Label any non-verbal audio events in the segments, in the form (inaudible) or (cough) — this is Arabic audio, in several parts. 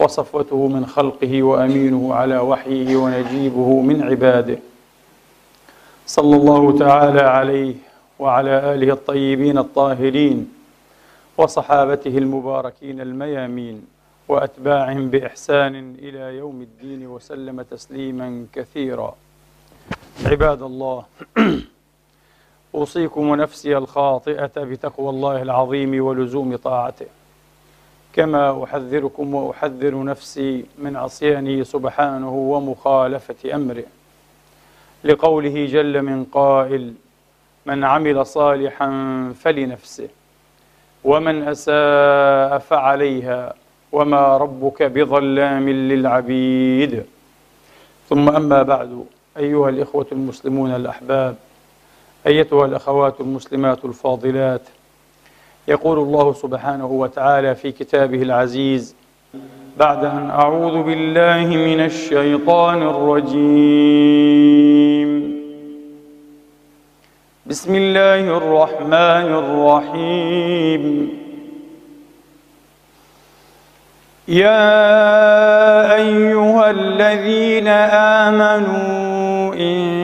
وصفوته من خلقه وأمينه على وحيه ونجيبه من عباده. صلى الله تعالى عليه وعلى آله الطيبين الطاهرين وصحابته المباركين الميامين وأتباعهم بإحسان إلى يوم الدين وسلم تسليما كثيرا. عباد الله أوصيكم ونفسي الخاطئة بتقوى الله العظيم ولزوم طاعته. كما أحذركم وأحذر نفسي من عصيانه سبحانه ومخالفة أمره. لقوله جل من قائل من عمل صالحا فلنفسه ومن أساء فعليها وما ربك بظلام للعبيد. ثم أما بعد أيها الإخوة المسلمون الأحباب أيتها الأخوات المسلمات الفاضلات يقول الله سبحانه وتعالى في كتابه العزيز بعد أن أعوذ بالله من الشيطان الرجيم. بسم الله الرحمن الرحيم. يا أيها الذين آمنوا إن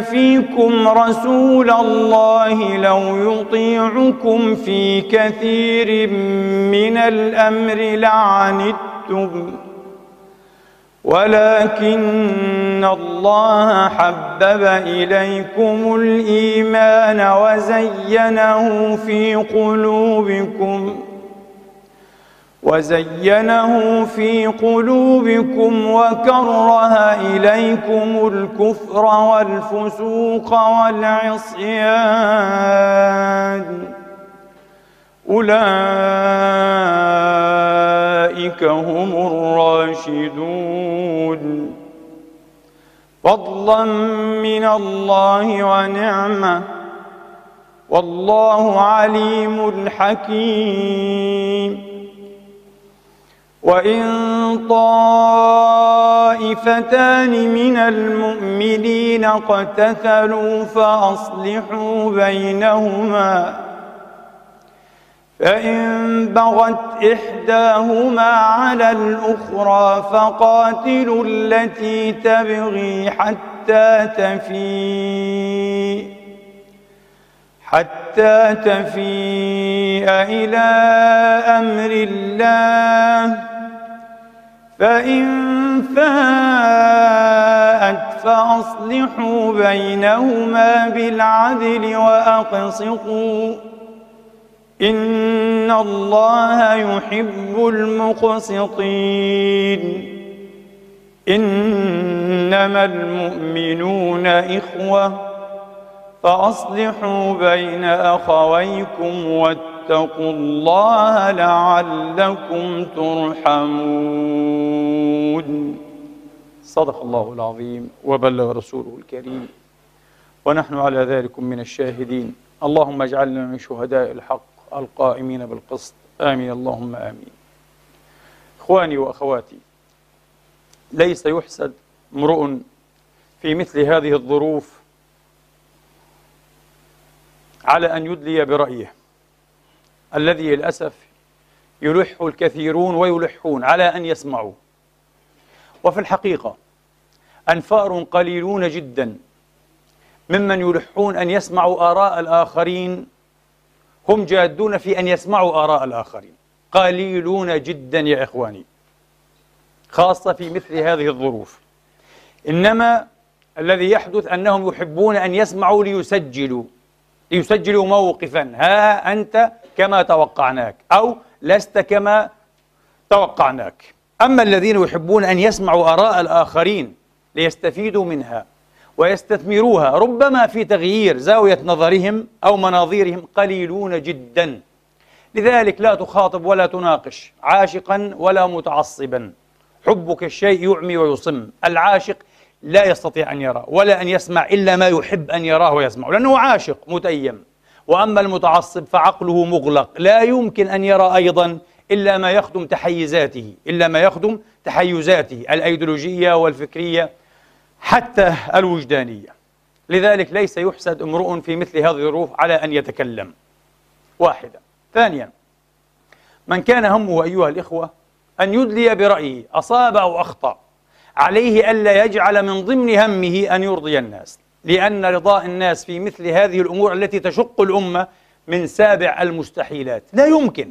فيكم رسول الله لو يطيعكم في كثير من الأمر لعنتم ولكن الله حبب إليكم الإيمان وزينه في قلوبكم وزينه في قلوبكم وكره إليكم الكفر والفسوق والعصيان. أولئك هم الراشدون. فضلا من الله ونعمة. والله عليم حكيم. وإن طائفتان من المؤمنين اقتتلوا فأصلحوا بينهما فإن بغت إحداهما على الأخرى فقاتلوا التي تبغي حتى تفيء حتى تفيء إلى أمر الله فإن فاءت فأصلحوا بينهما بالعدل وأقسطوا. إن الله يحب المقسطين. إنما المؤمنون إخوةٌ. فأصلحوا بين أخويكم واتقوا الله لعلكم ترحمون. صدق الله العظيم وبلغ رسوله الكريم. ونحن على ذلك من الشاهدين. اللهم اجعلنا من شهداء الحق القائمين بالقسط. آمين. اللهم آمين. إخواني وأخواتي ليس يحسد امرؤ في مثل هذه الظروف على أن يدلي برأيه. الذي للأسف يلح الكثيرون ويلحون على أن يسمعوا. وفي الحقيقة أنفار قليلون جدا ممن يلحون أن يسمعوا آراء الآخرين هم جادون في أن يسمعوا آراء الآخرين. قليلون جدا يا إخواني خاصة في مثل هذه الظروف. إنما الذي يحدث أنهم يحبون أن يسمعوا ليسجلوا ليسجلوا موقفا. ها أنت كما توقعناك أو لست كما توقعناك. أما الذين يحبون أن يسمعوا آراء الآخرين ليستفيدوا منها ويستثمروها ربما في تغيير زاوية نظرهم أو مناظيرهم قليلون جدا. لذلك لا تخاطب ولا تناقش عاشقا ولا متعصبا. حبك الشيء يعمي ويصم. العاشق لا يستطيع أن يرى ولا أن يسمع إلا ما يحب أن يراه ويسمع لأنه عاشق متيم. وأما المتعصب فعقله مغلق. لا يمكن أن يرى أيضا إلا ما يخدم تحيزاته إلا ما يخدم تحيزاته الأيديولوجية والفكرية حتى الوجدانية. لذلك ليس يحسد امرؤ في مثل هذه الظروف على أن يتكلم. واحدة. ثانيا من كان همه أيها الإخوة أن يدلي برأيه أصاب أو أخطأ عليه ألا يجعل من ضمن همه أن يرضي الناس. لأن رضاء الناس في مثل هذه الأمور التي تشق الأمة من سابع المستحيلات. لا يمكن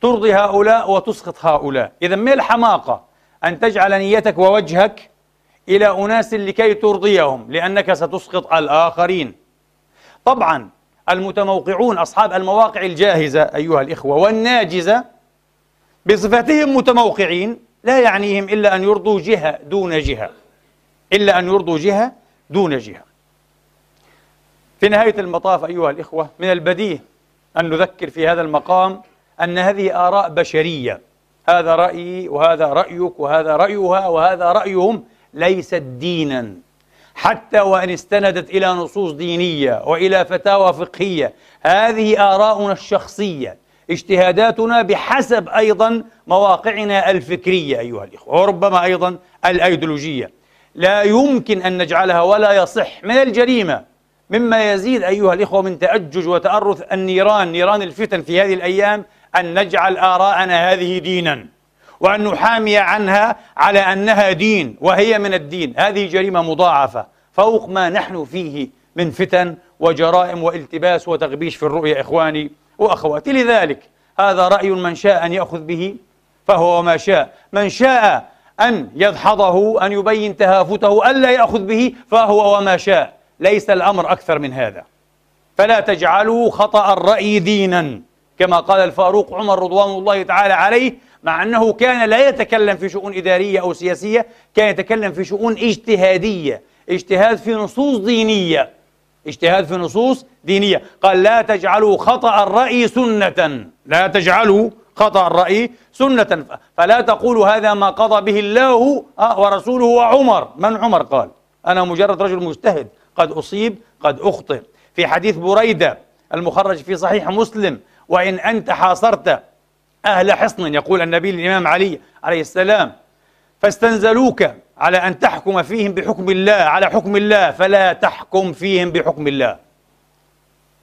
ترضي هؤلاء وتسخط هؤلاء. إذا ما الحماقة؟ أن تجعل نيتك ووجهك إلى أناس لكي ترضيهم لأنك ستسقط الآخرين. طبعا المتموقعون أصحاب المواقع الجاهزة أيها الإخوة والناجزة بصفتهم متموقعين لا يعنيهم إلا أن يرضوا جهة دون جهة. إلا أن يرضوا جهة دون جهة. في نهاية المطاف أيها الإخوة من البديهي أن نذكر في هذا المقام أن هذه آراء بشرية. هذا رأيي وهذا رأيك وهذا رأيها وهذا رأيهم ليست دينا. حتى وإن استندت إلى نصوص دينية وإلى فتاوى فقهية هذه آراؤنا الشخصية. اجتهاداتنا بحسب أيضا مواقعنا الفكرية أيها الإخوة وربما أيضا الأيديولوجية. لا يمكن أن نجعلها ولا يصح من الجريمة. مما يزيد أيها الإخوة من تأجج وتأرث النيران نيران الفتن في هذه الأيام أن نجعل آراءنا هذه دينا وأن نحامي عنها على أنها دين وهي من الدين. هذه جريمة مضاعفة فوق ما نحن فيه من فتن وجرائم والتباس وتغبيش في الرؤية إخواني وأخواتي. لذلك هذا رأي من شاء أن يأخذ به فهو ما شاء. من شاء أن يدحضه أن يبين تهافته ألا يأخذ به فهو وما شاء. ليس الأمر أكثر من هذا. فلا تجعلوا خطأ الرأي دينا كما قال الفاروق عمر رضوان الله تعالى عليه مع أنه كان لا يتكلم في شؤون إدارية أو سياسية كان يتكلم في شؤون اجتهادية. اجتهاد في نصوص دينية. اجتهاد في نصوص دينية. قال لا تجعلوا خطأ الرأي سنة. لا تجعلوا خطأ الرأي سنة. فلا تقولوا هذا ما قضى به الله آه، ورسوله وعمر. من عمر؟ قال. أنا مجرد رجل مجتهد. قد أصيب قد أخطئ. في حديث بريدة المخرج في صحيح مسلم وإن أنت حاصرت أهل حصن يقول النبي الإمام علي عليه السلام فاستنزلوك على أن تحكم فيهم بحكم الله على حكم الله فلا تحكم فيهم بحكم الله.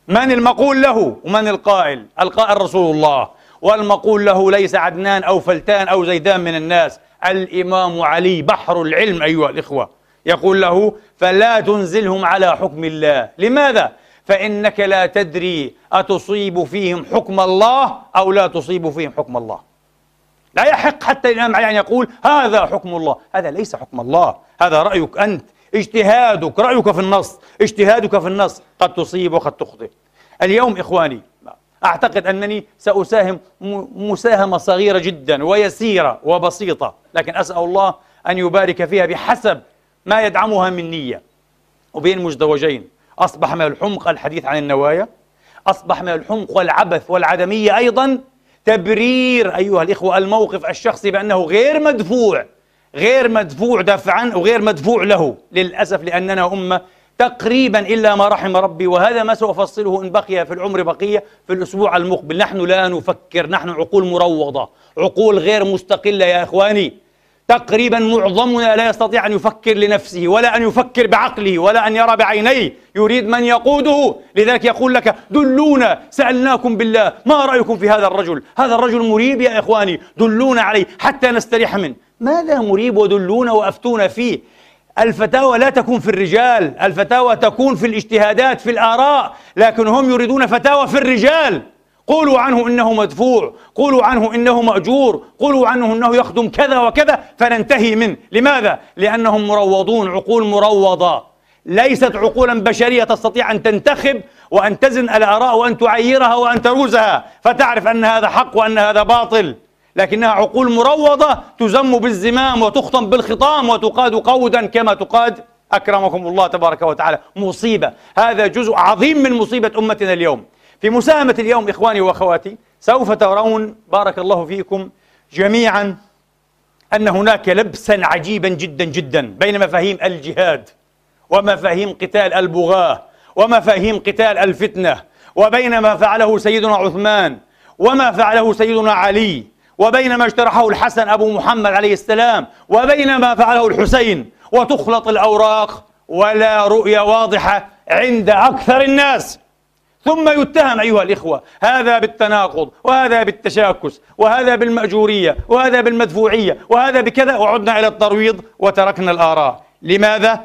من المقول له ومن القائل؟ القائل رسول الله. والمقول له ليس عدنان أو فلتان أو زيدان من الناس. الإمام علي بحر العلم أيها الإخوة. يقول له فلا تنزلهم على حكم الله. لماذا؟ فإنك لا تدري أتصيب فيهم حكم الله أو لا تصيب فيهم حكم الله. لا يحق حتى الإمام علي أن يقول هذا حكم الله. هذا ليس حكم الله. هذا رأيك أنت. اجتهادك رأيك في النص. اجتهادك في النص قد تصيب وقد تخطئ. اليوم إخواني أعتقد أنني سأساهم مساهمة صغيرة جدا ويسيرة وبسيطة لكن أسأل الله أن يبارك فيها بحسب ما يدعمها من نية. وبين مزدوجين. أصبح من الحمق الحديث عن النوايا. أصبح من الحمق والعبث والعدمية أيضا. تبرير أيها الإخوة الموقف الشخصي بأنه غير مدفوع. غير مدفوع دفعا وغير مدفوع له. للأسف لأننا أمة تقريبا إلا ما رحم ربي. وهذا ما سأفصله إن بقي في العمر بقية في الأسبوع المقبل. نحن لا نفكر. نحن عقول مروضة. عقول غير مستقلة يا إخواني. تقريبا معظمنا لا يستطيع أن يفكر لنفسه ولا أن يفكر بعقله ولا أن يرى بعينيه. يريد من يقوده. لذلك يقول لك دلونا سألناكم بالله ما رأيكم في هذا الرجل؟ هذا الرجل مريب يا إخواني دلونا عليه حتى نستريح منه. ماذا مريب ودلونا وأفتونا فيه؟ الفتاوى لا تكون في الرجال الفتاوى تكون في الاجتهادات في الآراء لكن هم يريدون فتاوى في الرجال. قولوا عنه إنه مدفوع قولوا عنه إنه مأجور قولوا عنه إنه يخدم كذا وكذا فننتهي منه. لماذا؟ لأنهم مروضون عقول مروضة. ليست عقولا بشرية تستطيع أن تنتخب وأن تزن الآراء وأن تعيرها وأن تروزها فتعرف أن هذا حق وأن هذا باطل. لكنها عقول مروضة تزم بالزمام وتخطم بالخطام وتقاد قودا كما تقاد أكرمكم الله تبارك وتعالى. مصيبة. هذا جزء عظيم من مصيبة أمتنا اليوم. في مساهمة اليوم إخواني وأخواتي سوف ترون بارك الله فيكم جميعا أن هناك لبسا عجيبا جدا جدا بين مفاهيم الجهاد ومفاهيم قتال البغاة ومفاهيم قتال الفتنة وبين ما فعله سيدنا عثمان وما فعله سيدنا علي وبين ما اجترحه الحسن أبو محمد عليه السلام وبين ما فعله الحسين وتخلط الأوراق ولا رؤية واضحة عند أكثر الناس. ثم يتهم أيها الإخوة هذا بالتناقض وهذا بالتشاكس وهذا بالمأجورية وهذا بالمدفوعية وهذا بكذا وعدنا إلى الترويض وتركنا الآراء لماذا؟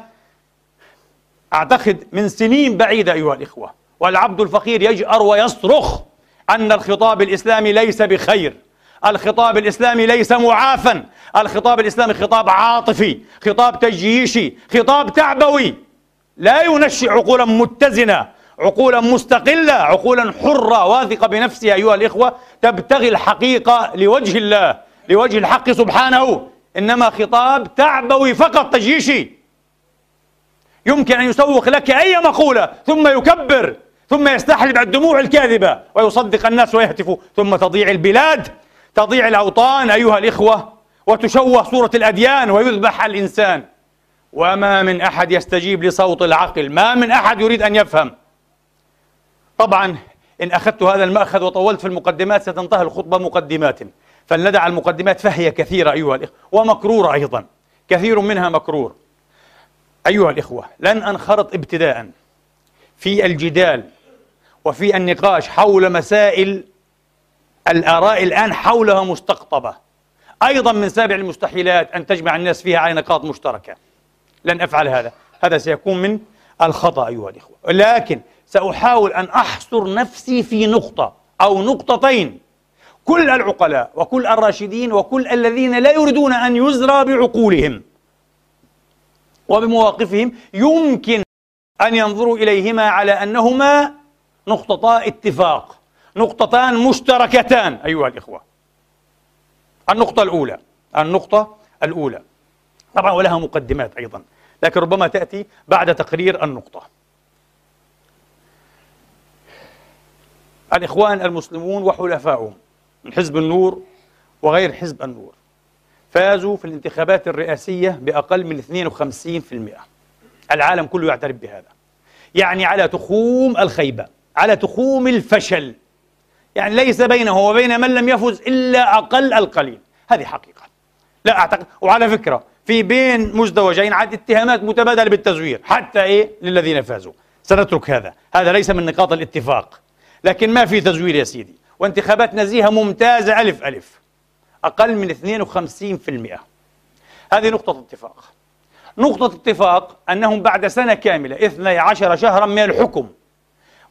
أعتقد من سنين بعيدة أيها الإخوة والعبد الفقير يجأر ويصرخ أن الخطاب الإسلامي ليس بخير الخطاب الإسلامي ليس معافا الخطاب الإسلامي خطاب عاطفي خطاب تجييشي خطاب تعبوي لا ينشئ عقولا متزنة عقولا مستقلة عقولا حرة واثقة بنفسها أيها الإخوة تبتغي الحقيقة لوجه الله لوجه الحق سبحانه. إنما خطاب تعبوي فقط تجيشي. يمكن أن يسوق لك أي مقولة ثم يكبر ثم يستحلب الدموع الكاذبة ويصدق الناس ويهتف ثم تضيع البلاد تضيع الأوطان أيها الإخوة وتشوه صورة الأديان ويذبح الإنسان. وما من أحد يستجيب لصوت العقل ما من أحد يريد أن يفهم. طبعا إن أخذت هذا المأخذ وطولت في المقدمات ستنتهي الخطبة مقدمات. فلندع المقدمات فهي كثيرة أيها الإخوة ومكرورة أيضا كثير منها مكرور. أيها الإخوة لن أنخرط ابتداء في الجدال وفي النقاش حول مسائل الآراء الآن حولها مستقطبة. أيضا من سابع المستحيلات أن تجمع الناس فيها على نقاط مشتركة. لن أفعل هذا. هذا سيكون من الخطأ أيها الإخوة. لكن سأحاول أن أحصر نفسي في نقطة أو نقطتين. كل العقلاء وكل الراشدين وكل الذين لا يريدون أن يزرى بعقولهم وبمواقفهم يمكن أن ينظروا إليهما على أنهما نقطتا اتفاق نقطتان مشتركتان. أيها الإخوة النقطة الأولى النقطة الأولى. طبعا ولها مقدمات أيضا لكن ربما تأتي بعد تقرير النقطة. الإخوان المسلمون وحلفائهم من حزب النور وغير حزب النور. فازوا في الانتخابات الرئاسية بأقل من 52% العالم كله يعترف بهذا. يعني على تخوم الخيبة على تخوم الفشل. يعني ليس بينه وبين من لم يفز إلا أقل القليل. هذه حقيقة. لا أعتقد. وعلى فكرة في بين مزدوجين عاد اتهامات متبادلة بالتزوير حتى إيه؟ للذين فازوا. سنترك هذا. هذا ليس من نقاط الاتفاق. لكن ما في تزوير يا سيدي. وانتخابات نزيهة ممتازة ألف ألف. أقل من 52% هذه نقطة اتفاق. نقطة اتفاق أنهم بعد سنة كاملة 12 شهرا من الحكم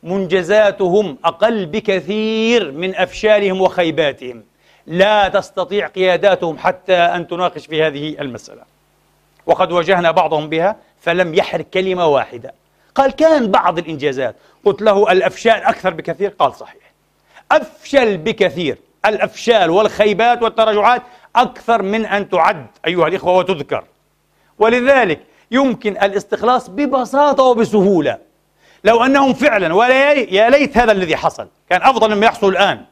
منجزاتهم أقل بكثير من أفشالهم وخيباتهم. لا تستطيع قياداتهم حتى أن تناقش في هذه المسألة. وقد واجهنا بعضهم بها فلم يحرك كلمة واحدة. قال كان بعض الإنجازات. قلت له الأفشال أكثر بكثير. قال صحيح. أفشل بكثير. الأفشال والخيبات والتراجعات أكثر من أن تعد أيها الإخوة وتذكر. ولذلك يمكن الاستخلاص ببساطة وبسهولة. لو أنهم فعلا ولا يا ليت هذا الذي حصل. كان أفضل مما يحصل الآن.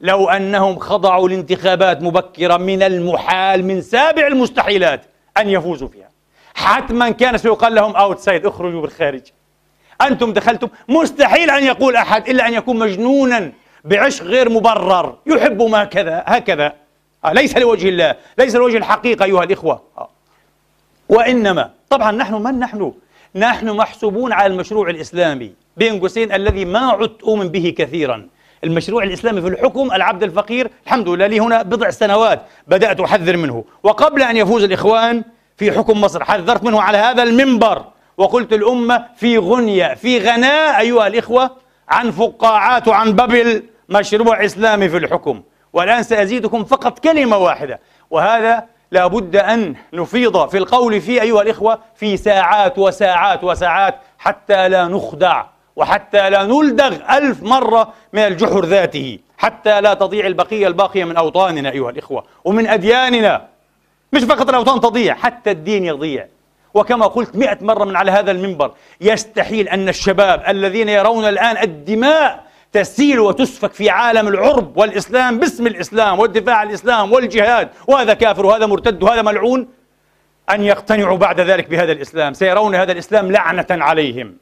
لو أنهم خضعوا لانتخابات مبكرة من المحال من سابع المستحيلات أن يفوزوا فيها. حتما كان سيقال لهم أوت سايد اخرجوا بالخارج. أنتم دخلتم مستحيل أن يقول أحد إلا أن يكون مجنونا بعشق غير مبرر. يحب ما كذا هكذا. آه ليس لوجه الله ليس لوجه الحقيقة أيها الإخوة. آه. وإنما طبعا نحن من نحن؟ نحن محسوبون على المشروع الإسلامي. بين قوسين الذي ما عدت أؤمن به كثيرا. المشروع الإسلامي في الحكم العبد الفقير الحمد لله لي هنا بضع سنوات بدأت أحذر منه. وقبل أن يفوز الإخوان في حكم مصر حذرت منه على هذا المنبر. وقلت الأمة في غنية في غناء أيها الإخوة عن فقاعات وعن بابل مشروع إسلامي في الحكم. والآن سأزيدكم فقط كلمة واحدة وهذا لا بد أن نفيض في القول فيه أيها الإخوة في ساعات وساعات وساعات حتى لا نخدع وحتى لا نلدغ ألف مرة من الجحر ذاته حتى لا تضيع البقية الباقية من أوطاننا أيها الإخوة ومن أدياننا. مش فقط الأوطان تضيع حتى الدين يضيع. وكما قلت مئة مرة من على هذا المنبر يستحيل أن الشباب الذين يرون الآن الدماء تسيل وتسفك في عالم العرب والإسلام باسم الإسلام والدفاع عن الإسلام والجهاد وهذا كافر وهذا مرتد وهذا ملعون أن يقتنعوا بعد ذلك بهذا الإسلام سيرون هذا الإسلام لعنة عليهم.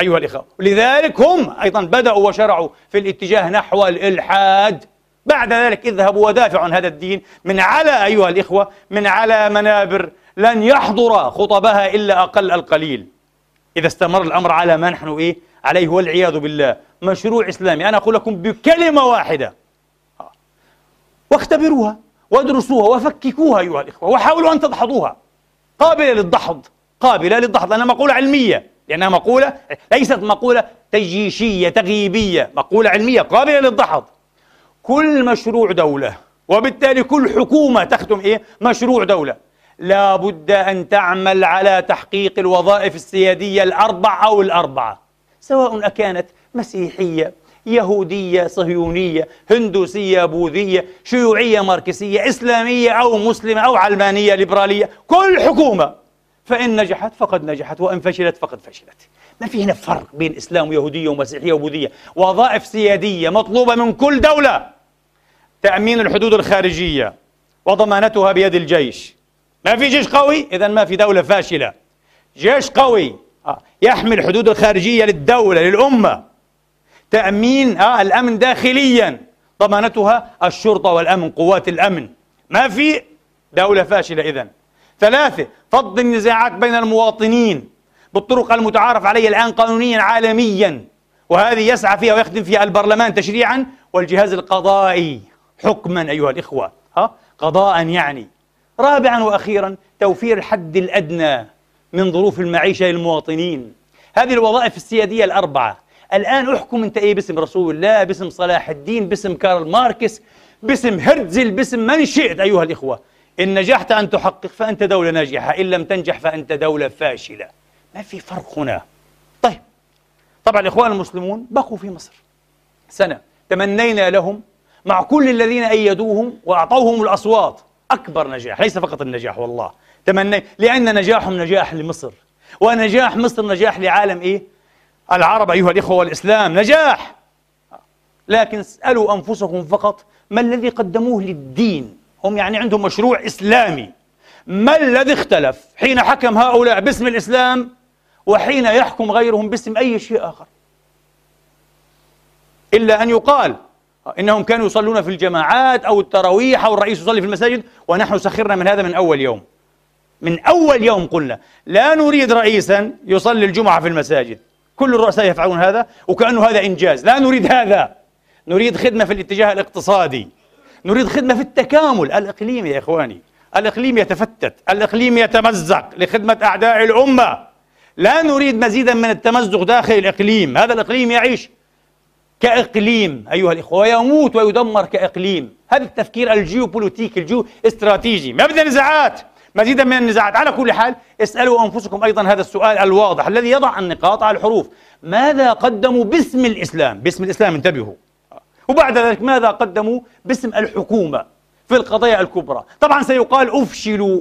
أيها الإخوة لذلك هم أيضا بدأوا وشرعوا في الاتجاه نحو الإلحاد. بعد ذلك اذهبوا ودافعوا عن هذا الدين من على أيها الإخوة من على منابر لن يحضر خطبها إلا أقل القليل. إذا استمر الأمر على ما نحن إيه؟ عليه والعياذ بالله. مشروع إسلامي. أنا أقول لكم بكلمة واحدة. واختبروها وادرسوها وفككوها أيها الإخوة وحاولوا أن تدحضوها. قابلة للدحض. قابلة للدحض. لأنها مقولة علمية. لأنها مقولة ليست مقولة تجيشية تغييبية. مقولة علمية. قابلة للدحض. كل مشروع دولة وبالتالي كل حكومة تختم إيه؟ مشروع دولة. لا بد أن تعمل على تحقيق الوظائف السيادية الأربع أو الأربعة سواء أكانت مسيحية يهودية صهيونية هندوسية بوذية شيوعية ماركسية إسلامية أو مسلمة أو علمانية ليبرالية كل حكومة. فإن نجحت فقد نجحت وإن فشلت فقد فشلت. ما في هنا فرق بين إسلام ويهودية ومسيحية وبوذية. وظائف سيادية مطلوبة من كل دولة. تأمين الحدود الخارجية وضمانتها بيد الجيش. ما في جيش قوي؟ إذا ما في دولة فاشلة. جيش قوي. آه، يحمي الحدود الخارجية للدولة للأمة. تأمين آه الأمن داخليا. ضمانتها الشرطة والأمن قوات الأمن. ما في دولة فاشلة إذن. ثلاثة فض النزاعات بين المواطنين بالطرق المتعارف عليها الآن قانونيا عالميا. وهذه يسعى فيها ويخدم فيها البرلمان تشريعا. والجهاز القضائي حكما أيها الإخوة. ها؟ قضاء يعني. رابعا وأخيرا توفير الحد الأدنى من ظروف المعيشة للمواطنين. هذه الوظائف السيادية الأربعة. الآن أحكم أنت إيه؟ باسم رسول الله باسم صلاح الدين باسم كارل ماركس باسم هرتزل باسم من شئت أيها الإخوة. إن نجحت أن تحقق فأنت دولة ناجحة. إن لم تنجح فأنت دولة فاشلة. ما في فرق هنا. طيب. طبعا الإخوان المسلمون بقوا في مصر. سنة. تمنينا لهم مع كل الذين أيدوهم وأعطوهم الأصوات. أكبر نجاح ليس فقط النجاح والله. تمني؟ لأن نجاحهم نجاح لمصر. ونجاح مصر نجاح لعالم إيه؟ العرب أيها الإخوة والإسلام نجاح! لكن اسألوا أنفسكم فقط ما الذي قدموه للدين؟ هم يعني عندهم مشروع إسلامي. ما الذي اختلف؟ حين حكم هؤلاء باسم الإسلام وحين يحكم غيرهم باسم أي شيء آخر. إلا أن يقال إنهم كانوا يصلون في الجماعات أو التراويح أو الرئيس يصلي في المساجد ونحن سخرنا من هذا من أول يوم. من أول يوم قلنا لا نريد رئيسا يصلي الجمعة في المساجد. كل الرؤساء يفعلون هذا وكأنه هذا إنجاز. لا نريد هذا. نريد خدمة في الاتجاه الاقتصادي. نريد خدمة في التكامل. الإقليمي يا إخواني. الإقليم يتفتت. الإقليم يتمزق لخدمة أعداء الأمة. لا نريد مزيدا من التمزق داخل الإقليم. هذا الإقليم يعيش. كإقليم أيها الإخوة ويموت ويدمر كإقليم. هذا التفكير الجيوبوليتيكي الجيو استراتيجي ما بدنا نزاعات. مزيدا من النزاعات. على كل حال اسألوا أنفسكم أيضا هذا السؤال الواضح الذي يضع النقاط على الحروف. ماذا قدموا باسم الإسلام؟ باسم الإسلام انتبهوا. وبعد ذلك ماذا قدموا باسم الحكومة في القضايا الكبرى؟ طبعا سيقال أفشلوا.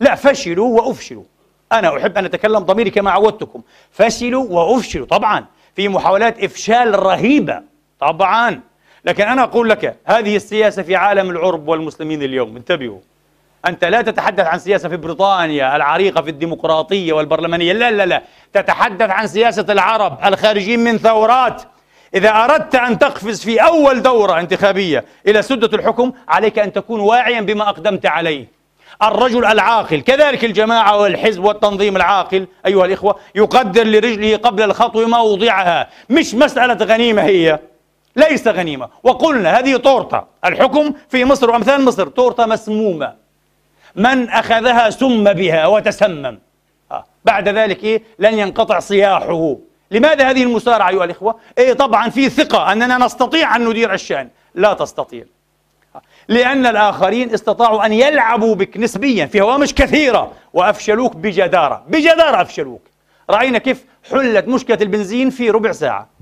لا فشلوا وأفشلوا. أنا أحب أن أتكلم ضميري كما عودتكم. فشلوا وأفشلوا طبعا. في محاولات إفشال رهيبة. طبعا. لكن أنا أقول لك هذه السياسة في عالم العرب والمسلمين اليوم. انتبهوا. أنت لا تتحدث عن سياسة في بريطانيا العريقة في الديمقراطية والبرلمانية. لا لا لا. تتحدث عن سياسة العرب الخارجين من ثورات. إذا أردت أن تقفز في أول دورة انتخابية إلى سدة الحكم عليك أن تكون واعيا بما أقدمت عليه. الرجل العاقل. كذلك الجماعة والحزب والتنظيم العاقل أيها الإخوة يقدر لرجله قبل الخطو موضعها مش مسألة غنيمة هي ليس غنيمة. وقلنا هذه تورتة. الحكم في مصر وأمثال مصر تورتة مسمومة. من أخذها سم بها وتسمم. آه. بعد ذلك إيه؟ لن ينقطع صياحه. لماذا هذه المسارعة أيها الإخوة؟ إيه طبعا في ثقة أننا نستطيع أن ندير الشأن. لا تستطيع. لأن الآخرين استطاعوا أن يلعبوا بك نسبيا في هوامش كثيرة وأفشلوك بجدارة بجدارة أفشلوك رأينا كيف حلت مشكلة البنزين في ربع ساعة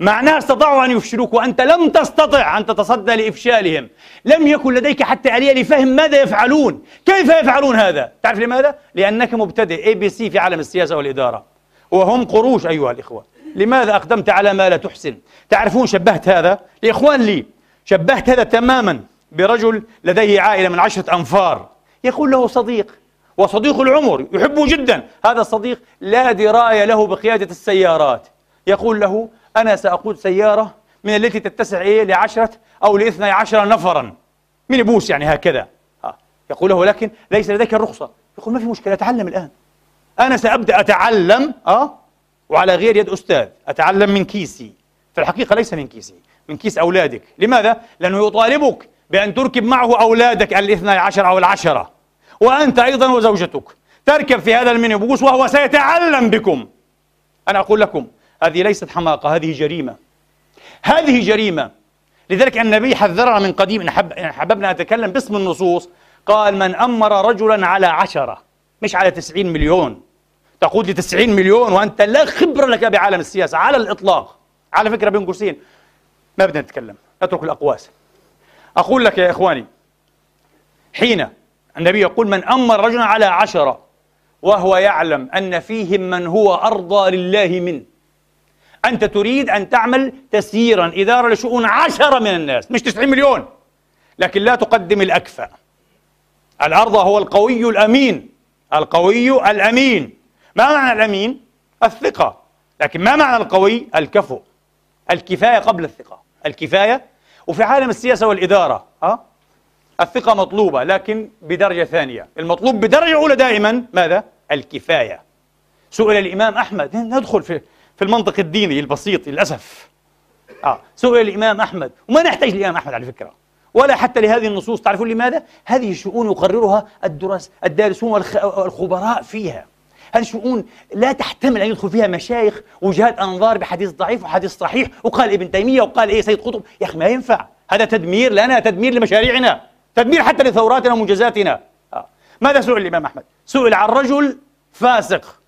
معناه استطاعوا أن يفشلوك وأنت لم تستطع أن تتصدى لإفشالهم لم يكن لديك حتى آلية لفهم ماذا يفعلون كيف يفعلون هذا؟ تعرف لماذا؟ لأنك مبتدئ ABC في عالم السياسة والإدارة وهم قروش أيها الإخوة لماذا أقدمت على ما لا تحسن؟ تعرفون شبهت هذا؟ لإخوان لي شبهت هذا تماما برجل لديه عائلة من عشرة أنفار. يقول له صديق وصديق العمر يحبه جدا. هذا الصديق لا دراية له بقيادة السيارات. يقول له أنا سأقود سيارة من التي تتسع إيه لعشرة أو لاثني عشر نفرا. من يبوس يعني هكذا. ها. يقول له لكن ليس لديك الرخصة. يقول ما في مشكلة أتعلم الآن. أنا سأبدأ أتعلم أه وعلى غير يد أستاذ. أتعلم من كيسي. في الحقيقة ليس من كيسي. من كيس أولادك. لماذا؟ لأنه يطالبك بأن تركب معه أولادك الاثنى عشر أو العشرة. وأنت أيضا وزوجتك. تركب في هذا ال minibus وهو سيتعلم بكم. أنا أقول لكم هذه ليست حماقة هذه جريمة. هذه جريمة. لذلك النبي حذرنا من قديم إن حب حبينا نتكلم باسم النصوص. قال من أمر رجلا على عشرة. مش على تسعين مليون. تقود لي تسعين مليون وأنت لا خبرة لك بعالم السياسة على الإطلاق. على فكرة بين قوسين ما بدنا نتكلم اترك الأقواس. أقول لك يا إخواني حين النبي يقول من أمر رجلا على عشرة وهو يعلم أن فيهم من هو أرضى لله منه أنت تريد أن تعمل تسييرا إدارة لشؤون عشرة من الناس مش 90 مليون لكن لا تقدم الأكفأ. الأرض هو القوي الأمين القوي الأمين. ما معنى الأمين؟ الثقة. لكن ما معنى القوي؟ الكفؤ الكفاية قبل الثقة. الكفاية وفي عالم السياسة والإدارة ها؟ الثقة مطلوبة لكن بدرجة ثانية المطلوب بدرجة أولى دائما ماذا؟ الكفاية سئل الإمام أحمد ندخل في في المنطق الديني البسيط للأسف آه. سئل الإمام أحمد وما نحتاج الإمام أحمد على فكرة ولا حتى لهذه النصوص تعرفون لماذا؟ هذه شؤون يقررها الدرس الدارسون والخبراء فيها هذه شؤون لا تحتمل أن يدخل فيها مشايخ وجهات أنظار بحديث ضعيف وحديث صحيح وقال ابن تيمية وقال إيه سيد قطب يا أخي ما ينفع هذا تدمير لنا تدمير لمشاريعنا تدمير حتى لثوراتنا ومنجزاتنا آه. ماذا سئل الإمام أحمد؟ سئل عن رجل فاسق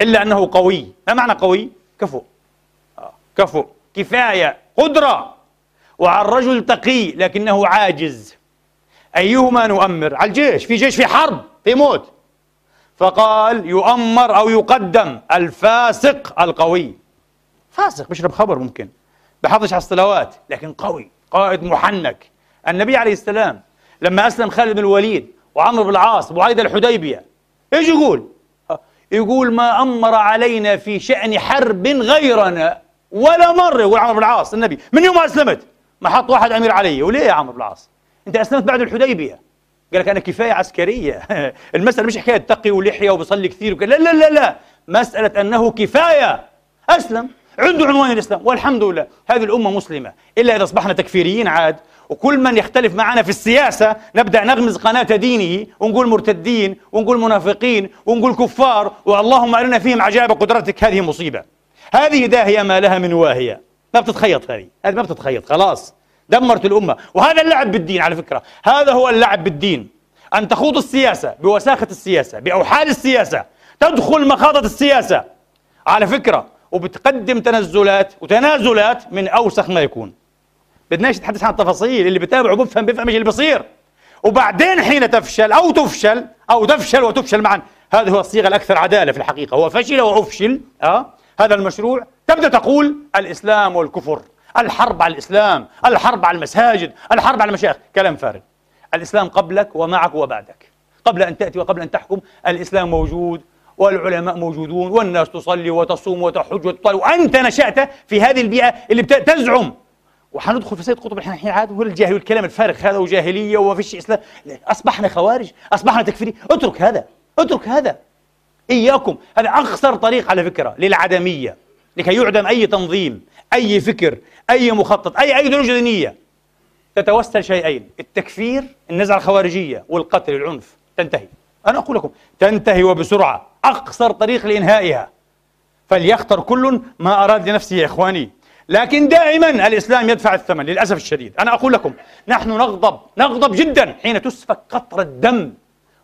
إلا أنه قوي ما معنى قوي؟ كفو آه. كفو كفاية قدرة وعن رجل تقي لكنه عاجز أيهما نؤمر؟ على الجيش في جيش في حرب في موت فقال يؤمر أو يقدم الفاسق القوي. فاسق بيشرب خبر ممكن بحافظش على الصلوات لكن قوي قائد محنك. النبي عليه السلام لما أسلم خالد بن الوليد وعمرو بن العاص وعيد الحديبية إيش يقول؟ يقول ما أمر علينا في شأن حرب غيرنا ولا مرة يقول عمرو بن العاص النبي من يوم ما أسلمت؟ ما حط واحد أمير علي. وليه يا عمرو بن العاص؟ أنت أسلمت بعد الحديبية. قال لك أنا كفاية عسكرية. (laughs) المسألة مش حكاية تقي ولحية وبصلي كثير لا لا لا لا. مسألة أنه كفاية. أسلم. عنده عنوان الإسلام. والحمد لله. هذه الأمة مسلمة. إلا إذا أصبحنا تكفيريين عاد. وكل من يختلف معنا في السياسة نبدأ نغمز قناة دينه ونقول مرتدين ونقول منافقين ونقول كفار. واللهم أرنا فيهم عجائب قدرتك. هذه مصيبة. هذه داهية ما لها من واهية. ما بتتخيط هذه. هذه ما بتتخيط. خلاص. دمرت الأمة. وهذا اللعب بالدين على فكرة. هذا هو اللعب بالدين. أن تخوض السياسة بوساخة السياسة بأوحال السياسة تدخل مخاضة السياسة. على فكرة وبتقدم تنزلات وتنازلات من أوسخ ما يكون. بدناش نتحدث عن التفاصيل. اللي بتابع وبفهم بيفهم إيش اللي بيصير. وبعدين حين تفشل أو تفشل أو تفشل وتفشل معا. هذه هو الصيغة الأكثر عدالة في الحقيقة. هو فشل وأفشل. آه؟ هذا المشروع. تبدأ تقول الإسلام والكفر. الحرب على الإسلام الحرب على المساجد الحرب على المشايخ. كلام فارغ. الإسلام قبلك ومعك وبعدك. قبل أن تأتي وقبل أن تحكم الإسلام موجود والعلماء موجودون والناس تصلي وتصوم وتحج وتطالب وأنت نشأت في هذه البيئة اللي تزعم. وحندخل في سيد قطب الحين عاد هو الجاهل والكلام الفارغ هذا وجاهلية وما فيش إسلام. أصبحنا خوارج أصبحنا تكفيري اترك هذا اترك هذا. إياكم. هذا أخسر طريق على فكرة للعدمية لكي يعدم أي تنظيم أي فكر أي مخطط أي ايديولوجيا دينية. تتوسل شيئين التكفير النزعة الخوارجية والقتل العنف. تنتهي. أنا أقول لكم تنتهي وبسرعة أقصر طريق لإنهائها. فليختر كل ما أراد لنفسه يا إخواني. لكن دائما الإسلام يدفع الثمن للأسف الشديد. أنا أقول لكم نحن نغضب نغضب جدا حين تسفك قطرة دم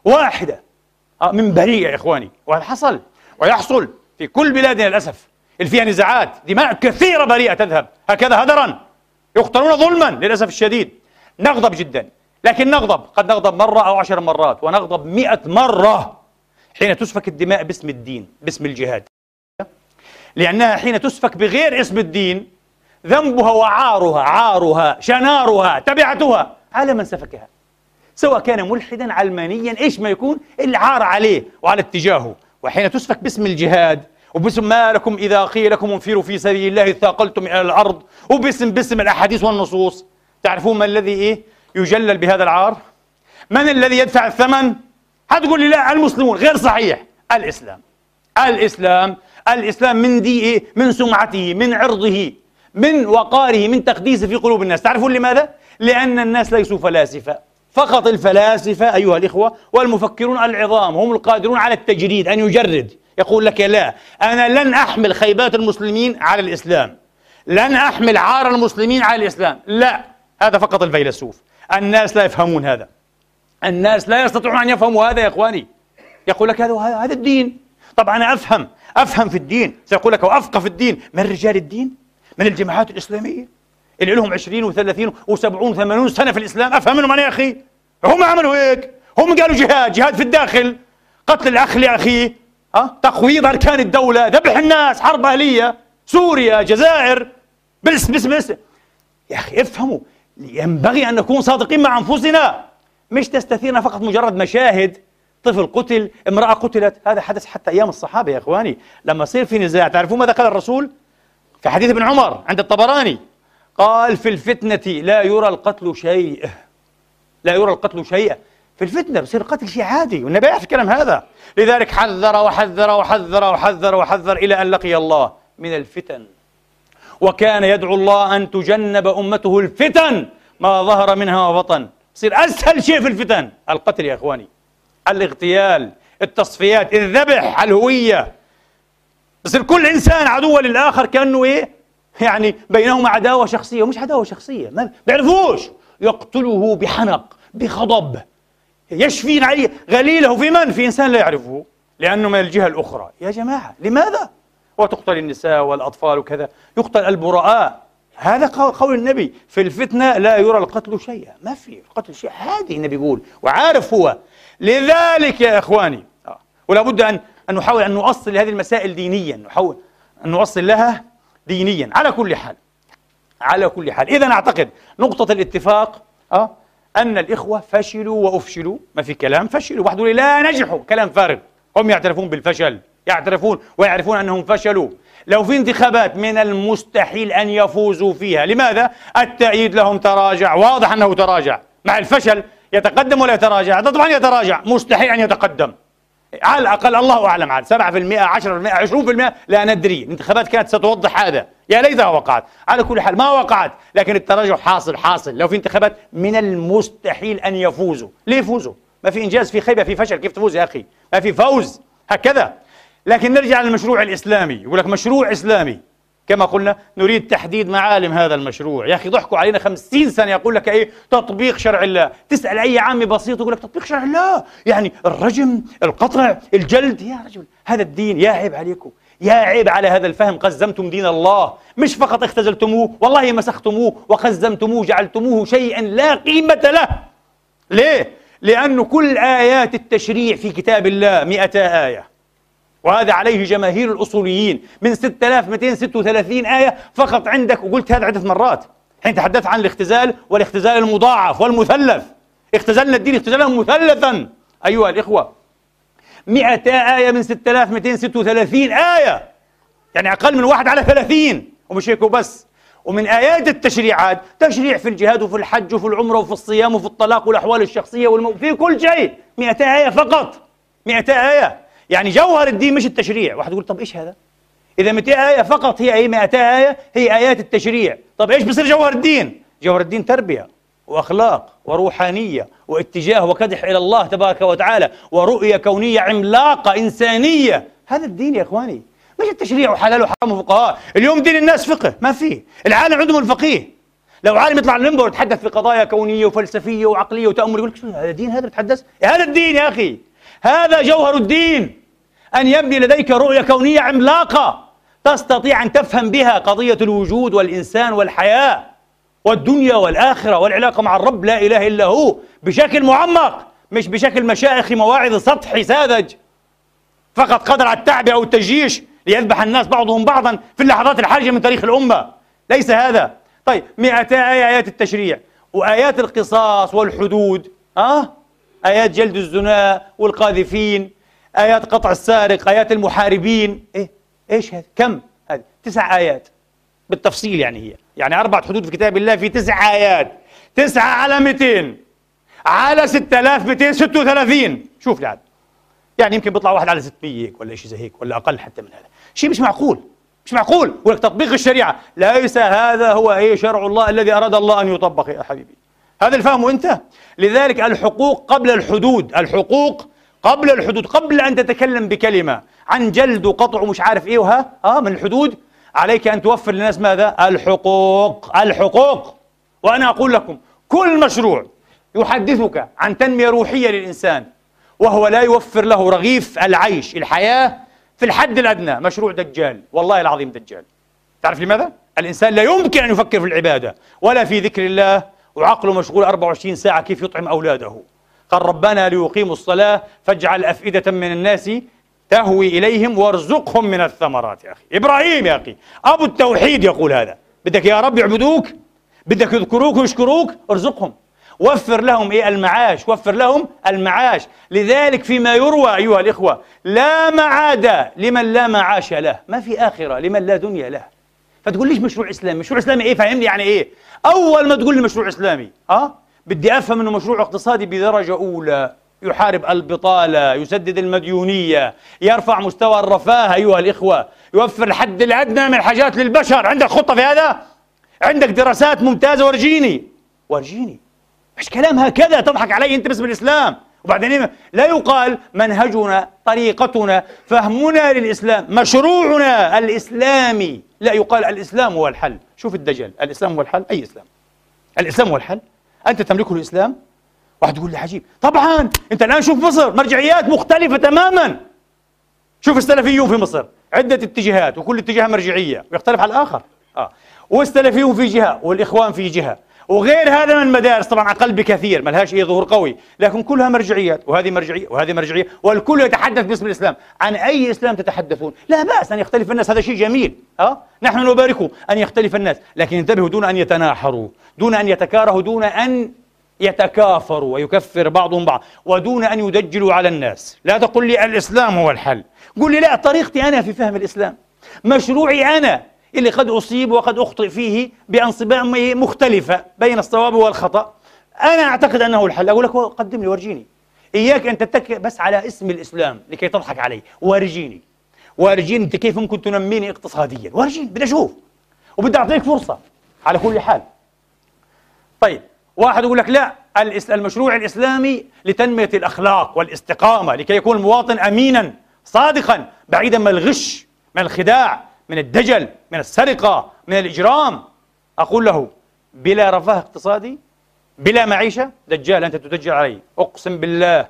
واحدة آه، من بريء يا إخواني. وهذا حصل؟ ويحصل في كل بلادنا للأسف. اللي فيها نزاعات. دماء كثيرة بريئة تذهب. هكذا هدرا. يقتلون ظلما للأسف الشديد. نغضب جدا. لكن نغضب. قد نغضب مرة أو عشر مرات ونغضب مئة مرة حين تسفك الدماء باسم الدين باسم الجهاد. لأنها حين تسفك بغير اسم الدين ذنبها وعارها عارها شنارها تبعتها على من سفكها. سواء كان ملحدا علمانيا إيش ما يكون العار عليه وعلى اتجاهه. وحين تسفك باسم الجهاد وباسم ما لكم إذا قيل لكم انفروا في سبيل الله ثاقلتم إلى الأرض وباسم باسم الأحاديث والنصوص. تعرفون ما الذي إيه؟ يجلل بهذا العار؟ من الذي يدفع الثمن؟ هتقول لي لا المسلمون. غير صحيح. الإسلام. الإسلام. الإسلام من دي إيه؟ من سمعته من عرضه من وقاره من تقديسه في قلوب الناس. تعرفون لماذا؟ لأن الناس ليسوا فلاسفة. فقط الفلاسفة أيها الإخوة والمفكرون العظام هم القادرون على التجريد أن يجرد. يقول لك لا أنا لن أحمل خيبات المسلمين على الإسلام. لن أحمل عار المسلمين على الإسلام. لا هذا فقط الفيلسوف. الناس لا يفهمون هذا. الناس لا يستطيعون أن يفهموا هذا يا إخواني. يقول لك هذا هذا الدين. طبعا أنا أفهم أفهم في الدين. سيقول لك وأفقه في الدين. من رجال الدين؟ من الجماعات الإسلامية؟ اللي لهم 20 و30 و70 و80 سنة في الإسلام. أفهم منهم أنا يا أخي. هم عملوا هيك. هم قالوا جهاد جهاد في الداخل. قتل الأخ لأخيه أه؟ تقويض أركان الدولة ذبح الناس حرب أهلية. سوريا جزائر. بس بس بس يا أخي افهموا. ينبغي أن نكون صادقين مع أنفسنا. مش تستثيرنا فقط مجرد مشاهد. طفل قتل امرأة قتلت. هذا حدث حتى أيام الصحابة يا إخواني. لما يصير في نزاع تعرفون ماذا قال الرسول؟ في حديث ابن عمر عند الطبراني. قال في الفتنة لا يرى القتل شيء. لا يرى القتل شيئا. في الفتنة بصير القتل شيء عادي والنبي يعرف الكلام هذا. لذلك حذر وحذر وحذر وحذر وحذر إلى أن لقي الله من الفتن. وكان يدعو الله أن تجنب أمته الفتن ما ظهر منها وبطن. يصير أسهل شيء في الفتن. القتل يا إخواني الاغتيال التصفيات الذبح الهوية. بصير كل إنسان عدو للآخر كأنه إيه؟ يعني بينهما عداوة شخصية ومش عداوة شخصية. ما بيعرفوش يقتله بحنق بغضب يشفي عليه. غليله في من؟ في إنسان لا يعرفه لأنه من الجهة الأخرى. يا جماعة لماذا؟ وتقتل النساء والأطفال وكذا. يقتل البراء. هذا قول النبي في الفتنة لا يرى القتل شيئا. ما في القتل شيء. عادي النبي يقول وعارف هو. لذلك يا إخواني آه، ولا بد أن أن نحاول أن نؤصل لهذه المسائل دينيا. نحاول أن نؤصل لها دينيا. على كل حال على كل حال. إذا أعتقد نقطة الاتفاق أه أن الإخوة فشلوا وأفشلوا. ما في كلام فشلوا. واحد يقول لا نجحوا. كلام فارغ. هم يعترفون بالفشل. يعترفون ويعرفون أنهم فشلوا. لو في انتخابات من المستحيل أن يفوزوا فيها لماذا؟ التأييد لهم تراجع. واضح أنه تراجع. مع الفشل يتقدم ولا يتراجع؟ طبعا يتراجع. مستحيل أن يتقدم. على الأقل الله أعلم عاد. 7% 10% 20% لا ندري. الانتخابات كانت ستوضح هذا. يا ليتها وقعت. على كل حال ما وقعت لكن التراجع حاصل حاصل. لو في انتخابات من المستحيل أن يفوزوا. ليه يفوزوا؟ ما في إنجاز في خيبة في فشل. كيف تفوز يا أخي؟ ما في فوز. هكذا. لكن نرجع للمشروع الإسلامي. يقول لك مشروع إسلامي. كما قلنا نريد تحديد معالم هذا المشروع. يا أخي ضحكوا علينا خمسين سنة. يقول لك إيه؟ تطبيق شرع الله. تسأل أي عامي بسيط يقول لك تطبيق شرع الله. يعني الرجم القطع الجلد. يا رجل هذا الدين يا عيب عليكم. يا عيب على هذا الفهم قزمتم دين الله. مش فقط اختزلتموه والله مسختموه وقزمتموه جعلتموه شيئا لا قيمة له. ليه؟ لأن كل آيات التشريع في كتاب الله مئتا آية. وهذا عليه جماهير الأصوليين. من 6236 آية فقط عندك وقلت هذا عدة مرات. حين تحدثت عن الاختزال والاختزال المضاعف والمثلث. اختزلنا الدين اختزالا مثلثا. أيها الإخوة 100 آية من 6236 آية. يعني أقل من واحد على 30 ومش هيك وبس. ومن آيات التشريعات تشريع في الجهاد وفي الحج وفي العمرة وفي الصيام وفي الطلاق والأحوال الشخصية والمو... في كل شيء. 200 آية فقط. 200 آية. يعني جوهر الدين مش التشريع. واحد يقول طب إيش هذا؟ إذا 200 آية فقط هي أي 200 آية؟ هي آيات التشريع. طب إيش بصير جوهر الدين؟ جوهر الدين تربية. وأخلاق وروحانية واتجاه وكدح إلى الله تبارك وتعالى ورؤية كونية عملاقة إنسانية. هذا الدين يا إخواني مش التشريع وحلال وحرام وفقهاء. اليوم دين الناس فقه ما فيه. العالم عندهم الفقيه. لو عالم يطلع المنبر ويتحدث في قضايا كونية وفلسفية وعقلية وتامل يقول لك هذا دين هذا بتحدث؟ هذا الدين يا أخي. هذا جوهر الدين. أن يبني لديك رؤية كونية عملاقة تستطيع أن تفهم بها قضية الوجود والإنسان والحياة. والدنيا والآخرة والعلاقة مع الرب لا إله إلا هو بشكل معمق مش بشكل مشايخي مواعظ سطحي ساذج فقط قدر على التعبئه أو التجيش ليذبح الناس بعضهم بعضا في اللحظات الحرجة من تاريخ الأمة ليس هذا طيب 200 آية آيات التشريع وآيات القصاص والحدود أه؟ آيات جلد الزنا والقاذفين آيات قطع السارق آيات المحاربين إيه؟ إيش هذا؟ كم؟ هذه تسع آيات بالتفصيل يعني هي يعني أربعة حدود في كتاب الله في تسع آيات. تسعة على 200 على 6236 شوف لعد يعني يمكن بيطلع واحد على 600 ولا شيء زي هيك ولا أقل حتى من هذا. شيء مش معقول. مش معقول. ولك تطبيق الشريعة. ليس هذا هو أي شرع الله الذي أراد الله أن يطبق يا حبيبي. هذا الفهم أنت؟ لذلك الحقوق قبل الحدود. الحقوق قبل الحدود. قبل أن تتكلم بكلمة عن جلد وقطع ومش عارف إيه وها. آه من الحدود. عليك أن توفر للناس ماذا؟ الحقوق. الحقوق. وأنا أقول لكم كل مشروع يحدثك عن تنمية روحية للإنسان وهو لا يوفر له رغيف العيش الحياة في الحد الأدنى. مشروع دجال. والله العظيم دجال. تعرف لماذا؟ الإنسان لا يمكن أن يفكر في العبادة ولا في ذكر الله وعقله مشغول 24 ساعة كيف يطعم أولاده. قال ربنا ليقيموا الصلاة فاجعل أفئدة من الناس تهوي إليهم وارزقهم من الثمرات يا أخي. إبراهيم يا أخي أبو التوحيد يقول هذا. بدك يا رب يعبدوك بدك يذكروك ويشكروك ارزقهم. وفر لهم إيه؟ المعاش وفر لهم المعاش. لذلك فيما يروى أيها الإخوة لا معاد لمن لا معاش له. ما في آخرة لمن لا دنيا له. فتقول ليش مشروع إسلامي؟ مشروع إسلامي إيه؟ فهمني يعني إيه؟ أول ما تقول لي مشروع إسلامي آه؟ بدي أفهم إنه مشروع اقتصادي بدرجة أولى. يحارب البطالة يسدد المديونية يرفع مستوى الرفاه أيها الإخوة. يوفر الحد الأدنى من الحاجات للبشر. عندك خطة في هذا؟ عندك دراسات ممتازة. ورجيني. ورجيني. مش كلام هكذا تضحك علي أنت باسم الإسلام؟ وبعدين لا يقال منهجنا طريقتنا فهمنا للإسلام مشروعنا الإسلامي. لا يقال الإسلام هو الحل. شوف الدجل. الإسلام هو الحل؟ أي إسلام؟ الإسلام هو الحل؟ أنت تملكه الإسلام؟ واحد يقول لي عجيب طبعا أنت الآن شوف مصر مرجعيات مختلفة تماما. شوف السلفيون في مصر عدة اتجاهات وكل اتجاه مرجعية ويختلف على الآخر. آه. والسلفيون في جهة والإخوان في جهة. وغير هذا من المدارس طبعا أقل بكثير ما لهاش أي ظهور قوي لكن كلها مرجعيات وهذه مرجعية وهذه مرجعية والكل يتحدث باسم الإسلام. عن أي إسلام تتحدثون؟ لا بأس أن يختلف الناس هذا شيء جميل. أه؟ نحن نباركه أن يختلف الناس لكن انتبهوا دون أن يتناحروا دون أن يتكارهوا دون أن يتكافروا ويكفر بعضهم بعض ودون أن يدجلوا على الناس. لا تقل لي الإسلام هو الحل. قل لي لا طريقتي أنا في فهم الإسلام. مشروعي أنا اللي قد أصيب وقد أخطئ فيه بأنصبة مختلفة بين الصواب والخطأ. أنا أعتقد أنه الحل. أقول لك قدم لي ورجيني. إياك أن تتكئ بس على اسم الإسلام لكي تضحك علي. ورجيني. ورجيني أنت كيف ممكن تنميني اقتصاديا؟ ورجيني بدي أشوف. وبدي أعطيك فرصة على كل حال. طيب. واحد يقول لك لا المشروع الإسلامي لتنمية الأخلاق والاستقامة لكي يكون المواطن أمينا صادقا بعيدا من الغش من الخداع من الدجل من السرقة من الإجرام. أقول له بلا رفاه اقتصادي بلا معيشة دجال أنت تدجل علي. أقسم بالله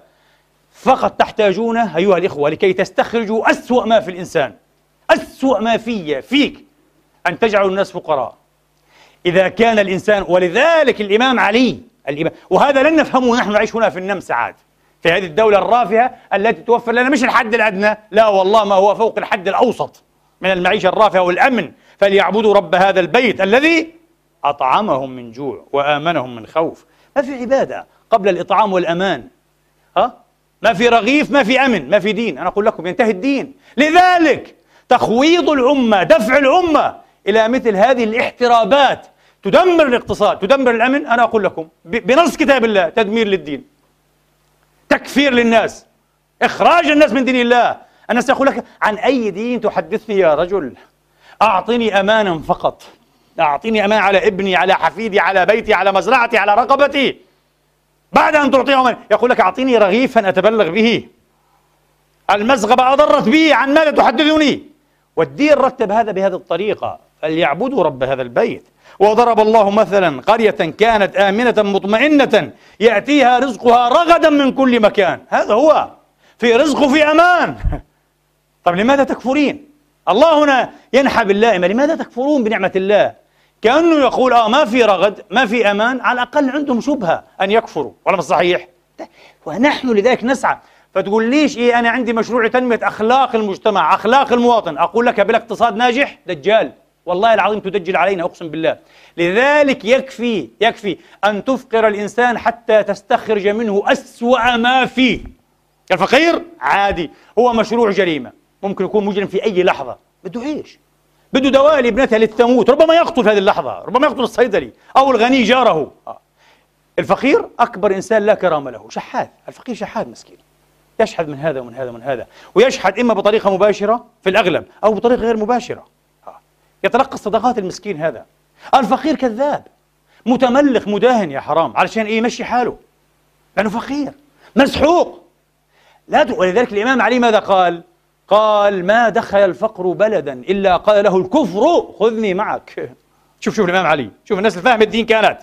فقط تحتاجونه أيها الإخوة لكي تستخرجوا أسوأ ما في الإنسان أسوأ ما في فيك أن تجعلوا الناس فقراء. إذا كان الإنسان ولذلك الإمام علي الإمام وهذا لن نفهمه نحن نعيش هنا في النمسا عاد. في هذه الدولة الرافعة التي توفر لنا مش الحد الأدنى لا والله ما هو فوق الحد الأوسط من المعيشة الرافعة والأمن. فليعبدوا رب هذا البيت الذي أطعمهم من جوع وآمنهم من خوف. ما في عبادة قبل الإطعام والأمان. ها؟ ما في رغيف ما في أمن ما في دين. أنا أقول لكم ينتهي الدين. لذلك تخويض الأمة دفع الأمة إلى مثل هذه الاحترابات. تدمر الاقتصاد تدمر الأمن. أنا أقول لكم بنص كتاب الله تدمير للدين. تكفير للناس. إخراج الناس من دين الله. أنا سأقول لك عن أي دين تحدثني يا رجل؟ أعطني أمانا فقط. أعطيني أمان على ابني على حفيدي على بيتي على مزرعتي على رقبتي. بعد أن تعطيه يقول لك أعطيني رغيفا أتبلغ به. المزغبة أضرت بي عن ماذا تحدثني؟ والدين رتب هذا بهذه الطريقة. فليعبدوا رب هذا البيت. وضرب الله مثلا قرية كانت آمنة مطمئنة يأتيها رزقها رغدا من كل مكان. هذا هو. في رزق وفي أمان. (laughs) طب لماذا تكفرين؟ الله هنا ينحى باللائمة لماذا تكفرون بنعمة الله؟ كأنه يقول آه ما في رغد ما في أمان. على الأقل عندهم شبهة أن يكفروا. ولا مش صحيح؟ ونحن لذلك نسعى. فتقول ليش؟ إيه أنا عندي مشروع تنمية أخلاق المجتمع أخلاق المواطن. أقول لك بلا اقتصاد ناجح؟ دجال. والله العظيم تدجل علينا أقسم بالله. لذلك يكفي يكفي أن تفقر الإنسان حتى تستخرج منه أسوأ ما فيه. الفقير عادي. هو مشروع جريمة. ممكن يكون مجرم في أي لحظة. بده يعيش بده دواء لابنتها للتموت ربما يقتل في هذه اللحظة. ربما يقتل الصيدلي أو الغني جاره. الفقير أكبر إنسان لا كرامة له. شحاذ. الفقير شحاذ مسكين. يشحذ من هذا ومن هذا ومن هذا. ويشحذ إما بطريقة مباشرة في الأغلب أو بطريقة غير مباشرة. يتلقى الصدقات المسكين هذا. الفقير كذاب. متملق مداهن يا حرام. علشان إيه؟ يمشي حاله. لأنه فقير. مسحوق لا ولذلك الإمام علي ماذا قال؟ قال ما دخل الفقر بلدا إلا قال له الكفر خذني معك. شوف شوف الإمام علي. شوف الناس اللي فاهم الدين كانت.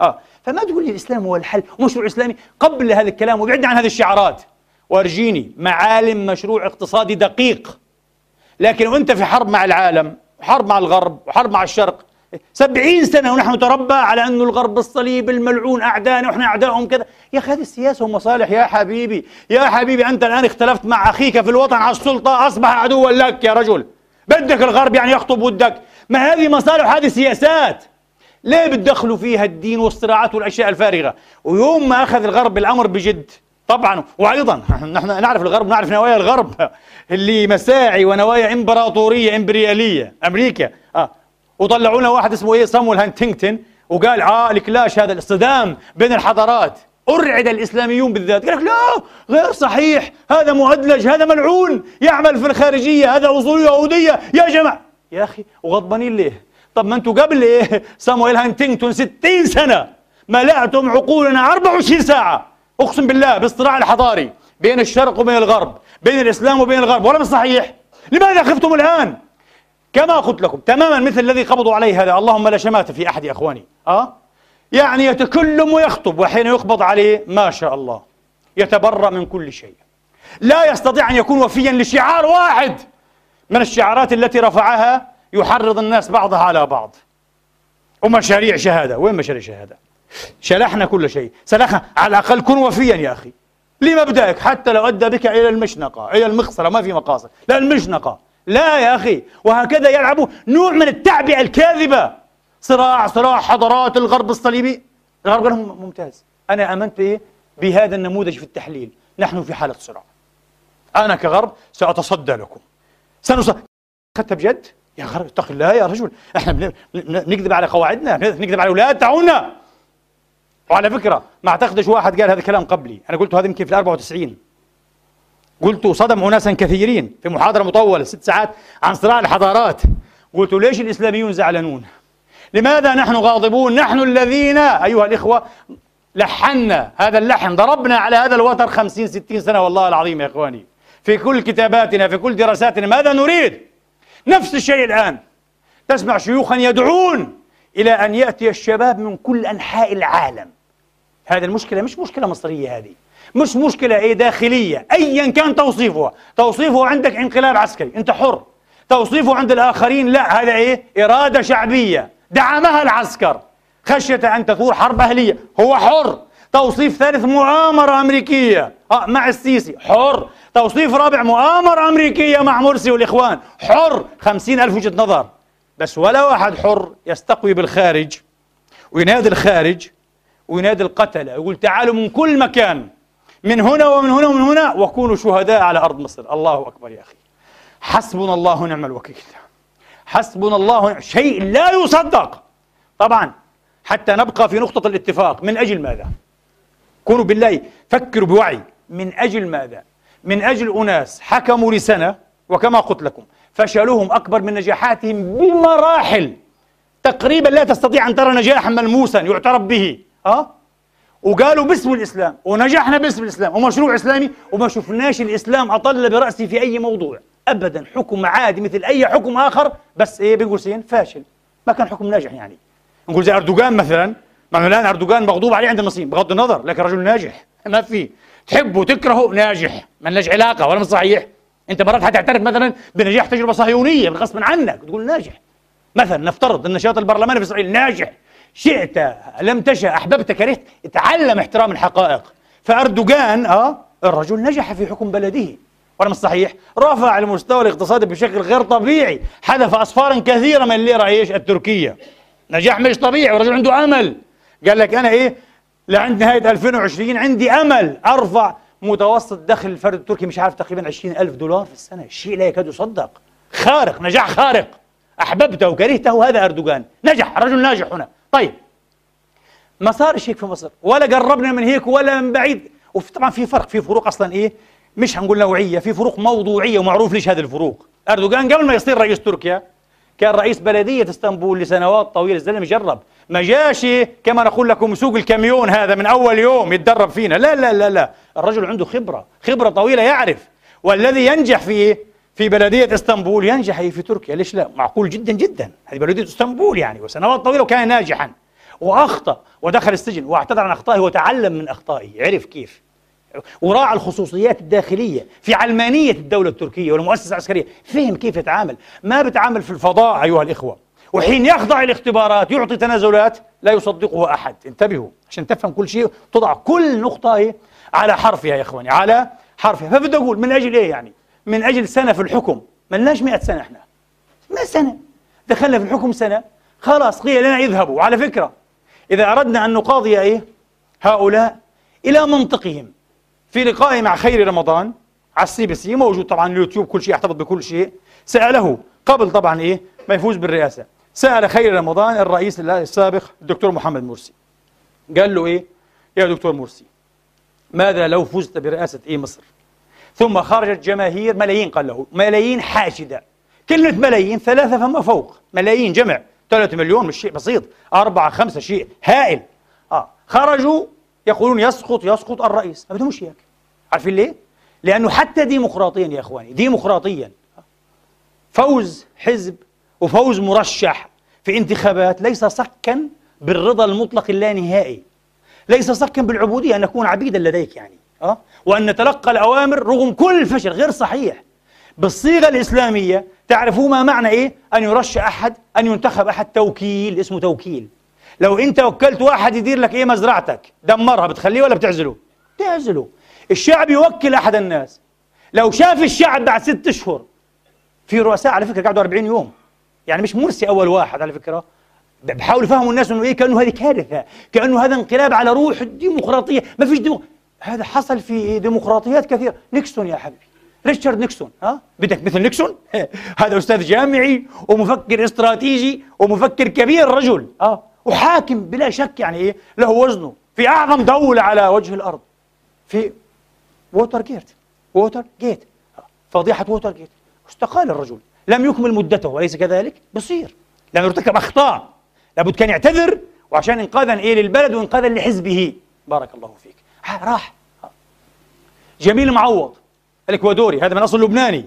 آه. فما تقول لي الإسلام هو الحل؟ ومشروع إسلامي قبل هذا الكلام وابعدنا عن هذه الشعارات. وأرجيني. معالم مشروع اقتصادي دقيق. لكن وأنت في حرب مع العالم حرب مع الغرب وحرب مع الشرق. سبعين سنة ونحن نتربى على أن الغرب الصليب الملعون أعدانا وإحنا أعدائهم كذا. يا أخي هذه السياسة ومصالح يا حبيبي يا حبيبي أنت الآن اختلفت مع أخيك في الوطن على السلطة أصبح عدوا لك يا رجل. بدك الغرب يعني يخطب ودك. ما هذه مصالح هذه سياسات. ليه بتدخلوا فيها الدين والصراعات والأشياء الفارغة؟ ويوم ما أخذ الغرب الأمر بجد طبعا. وأيضا نحن نعرف الغرب نعرف نوايا الغرب. اللي مساعي ونوايا إمبراطورية إمبريالية أمريكا. آه. وطلعوا لنا واحد اسمه إيه؟ صامويل هانتينغتون. وقال آه الكلاش هذا الاصطدام بين الحضارات. أرعد الإسلاميون بالذات. قال لك لا غير صحيح. هذا مهدلج هذا ملعون. يعمل في الخارجية هذا أصول يهودية. يا جماعة. يا أخي وغضبانين ليه؟ طب ما أنتم قبل إيه؟ صامويل هانتينغتون 60 سنة. ملأتم عقولنا 24 ساعة. أقسم بالله بالصراع الحضاري بين الشرق وبين الغرب بين الإسلام وبين الغرب ولا صحيح؟ لماذا خفتم الآن؟ كما قلت لكم تماما مثل الذي قبضوا عليه هذا اللهم لا شماتة في أحد أخواني. أه؟ يعني يتكلم ويخطب وحين يقبض عليه ما شاء الله يتبرأ من كل شيء. لا يستطيع أن يكون وفيا لشعار واحد من الشعارات التي رفعها يحرض الناس بعضها على بعض. ومشاريع شهادة وين مشاريع شهادة؟ شلحنا كل شيء. سلخنا على الأقل كن وفيا يا أخي. لمبدأك حتى لو أدى بك إلى المشنقة. إلى المخصرة ما في مقاصد. لا المشنقة. لا يا أخي. وهكذا يلعبوا نوع من التعبئة الكاذبة. صراع صراع حضارات الغرب الصليبي. الغرب قال ممتاز. أنا آمنت بهذا النموذج في التحليل. نحن في حالة صراع. أنا كغرب سأتصدى لكم. سنص أخذتها بجد يا غرب اتق الله يا رجل. إحنا بنكذب على قواعدنا. نكذب على الاولاد تاعونا وعلى فكرة ما اعتقدش واحد قال هذا الكلام قبلي. أنا قلت هذا يمكن في ال 94 قلت صدم أناسا كثيرين في محاضرة مطولة ست ساعات عن صراع الحضارات. قلت ليش الإسلاميون زعلانون؟ لماذا نحن غاضبون؟ نحن الذين أيها الإخوة لحنا هذا اللحن ضربنا على هذا الوتر خمسين ستين سنة والله العظيم يا إخواني. في كل كتاباتنا في كل دراساتنا ماذا نريد؟ نفس الشيء الآن. تسمع شيوخا يدعون إلى أن يأتي الشباب من كل أنحاء العالم. هذه المشكلة مش مشكلة مصرية هذه. مش مشكلة إيه داخلية. أيا كان توصيفها. توصيفه عندك انقلاب عسكري. أنت حر. توصيفه عند الآخرين لا هذا إيه؟ إرادة شعبية. دعمها العسكر. خشية أن تثور حرب أهلية. هو حر. توصيف ثالث مؤامرة أمريكية. آه مع السيسي. حر. توصيف رابع مؤامرة أمريكية مع مرسي والإخوان. حر. خمسين ألف وجهة نظر. بس ولا واحد حر يستقوي بالخارج. وينادي الخارج وينادي القتلة يقول تعالوا من كل مكان من هنا ومن هنا ومن هنا وكونوا شهداء على أرض مصر. الله أكبر يا أخي. حسبنا الله ونعم الوكيل. حسبنا الله شيء لا يصدق. طبعا حتى نبقى في نقطة الاتفاق. من أجل ماذا؟ كونوا بالله فكروا بوعي. من أجل ماذا؟ من أجل أناس حكموا لسنة وكما قلت لكم فشلهم أكبر من نجاحاتهم بمراحل. تقريبا لا تستطيع أن ترى نجاحا ملموسا يعترف به. آه وقالوا باسم الإسلام ونجحنا باسم الإسلام ومشروع إسلامي وما شفناش الإسلام أطل برأسي في أي موضوع ابدا حكم عادي مثل أي حكم آخر بس إيه بيقول سين فاشل ما كان حكم ناجح يعني. نقول زي أردوغان مثلا ما الآن أردوغان مغضوب عليه عند المصريين بغض النظر لكن رجل ناجح ما في. تحبه تكرهه ناجح ما لناش علاقة ولا مش صحيح. أنت مرات حتعترف مثلا بنجاح تجربة صهيونية غصبا عنك تقول ناجح. مثلا نفترض النشاط البرلماني في اسرائيل ناجح. شئت لم تشأ أحببت كرهت تعلم احترام الحقائق فأردوغان آه الرجل نجح في حكم بلده ولا مش صحيح؟ رفع المستوى الاقتصادي بشكل غير طبيعي، حذف أصفارا كثيرة من الليره إيش؟ التركية. نجاح مش طبيعي والرجل عنده أمل. قال لك أنا إيه؟ لعند نهاية 2020 عندي أمل أرفع متوسط دخل الفرد التركي مش عارف تقريبا 20 ألف دولار في السنة شيء لا يكاد يصدق خارق نجاح خارق أحببته وكرهته هذا أردوغان نجح رجل ناجح هنا طيب. ما صار هيك في مصر. ولا قربنا من هيك ولا من بعيد. وطبعا في فرق. في فروق أصلا إيه؟ مش هنقول نوعية. في فروق موضوعية ومعروف ليش هذه الفروق. أردوغان قبل ما يصير رئيس تركيا كان رئيس بلدية إسطنبول لسنوات طويلة. الزلمة جرب. ما جاش كما نقول لكم سوق الكاميون هذا من أول يوم يتدرب فينا. لا لا لا لا. الرجل عنده خبرة. خبرة طويلة يعرف. والذي ينجح في في بلدية إسطنبول ينجح في تركيا. ليش لا؟ معقول جدا جدا. هذه بلدية إسطنبول يعني وسنوات طويلة وكان ناجحا. وأخطأ ودخل السجن واعتذر عن أخطائه وتعلم من أخطائه. عرف كيف؟ وراعى الخصوصيات الداخلية في علمانية الدولة التركية والمؤسسة العسكرية. فهم كيف يتعامل؟ ما بتعامل في الفضاء أيها الإخوة. وحين يخضع الاختبارات يعطي تنازلات لا يصدقه أحد. انتبهوا عشان تفهم كل شيء تضع كل نقطة على حرفها يا إخواني على حرفها فبدي أقول من أجل إيه يعني؟ من أجل سنة في الحكم. ما لناش 100 سنة إحنا. ما سنة. دخلنا في الحكم سنة. خلاص قيل لنا اذهبوا. وعلى فكرة إذا أردنا أن نقاضي إيه؟ هؤلاء إلى منطقهم. في لقائه مع خيري رمضان على ال CBC موجود طبعا اليوتيوب كل شيء يحتفظ بكل شيء. سأله قبل طبعا إيه؟ ما يفوز بالرئاسة. سأل خيري رمضان الرئيس السابق الدكتور محمد مرسي. قال له إيه؟ يا دكتور مرسي ماذا لو فزت برئاسة إيه مصر؟ ثم خرجت جماهير ملايين قال له ملايين حاشدة. كلمة ملايين ثلاثة فما فوق. ملايين جمع ثلاثة مليون مش شيء بسيط. أربعة خمسة شيء هائل. آه خرجوا يقولون يسقط يسقط الرئيس. ما بدهمش اياك عارفين ليه؟ لأنه حتى ديمقراطيا يا إخواني ديمقراطيا. فوز حزب وفوز مرشح في انتخابات ليس صكا بالرضا المطلق اللانهائي ليس صكا بالعبودية أن نكون عبيدا لديك يعني. أه؟ وأن نتلقى الأوامر رغم كل الفشل غير صحيح. بالصيغة الإسلامية تعرفوا ما معنى إيه؟ أن يرشح أحد أن ينتخب أحد توكيل اسمه توكيل. لو أنت وكلت واحد يدير لك إيه مزرعتك؟ دمرها بتخليه ولا بتعزله؟ تعزله. الشعب يوكل أحد الناس. لو شاف الشعب بعد ست أشهر في رؤساء على فكرة قعدوا 40 يوم. يعني مش مرسي أول واحد على فكرة. بحاولوا يفهموا الناس إنه إيه كأنه هذه كارثة كأنه هذا انقلاب على روح الديمقراطية. ما فيش ديمو... هذا حصل في ديمقراطيات كثيره نيكسون يا حبيبي. ريتشارد نيكسون ها؟ بدك مثل نيكسون؟ (laughs) هذا أستاذ جامعي ومفكر استراتيجي ومفكر كبير رجل آه وحاكم بلا شك يعني إيه؟ له وزنه في أعظم دولة على وجه الأرض. في ووتر جيت ووتر جيت فضيحة ووتر جيت استقال الرجل. لم يكمل مدته وليس كذلك؟ بصير. لأنه ارتكب أخطاء. لابد كان يعتذر وعشان إنقاذا إيه؟ للبلد وإنقاذا لحزبه. بارك الله فيك. راح. جميل معوض. الإكوادوري هذا من أصل لبناني.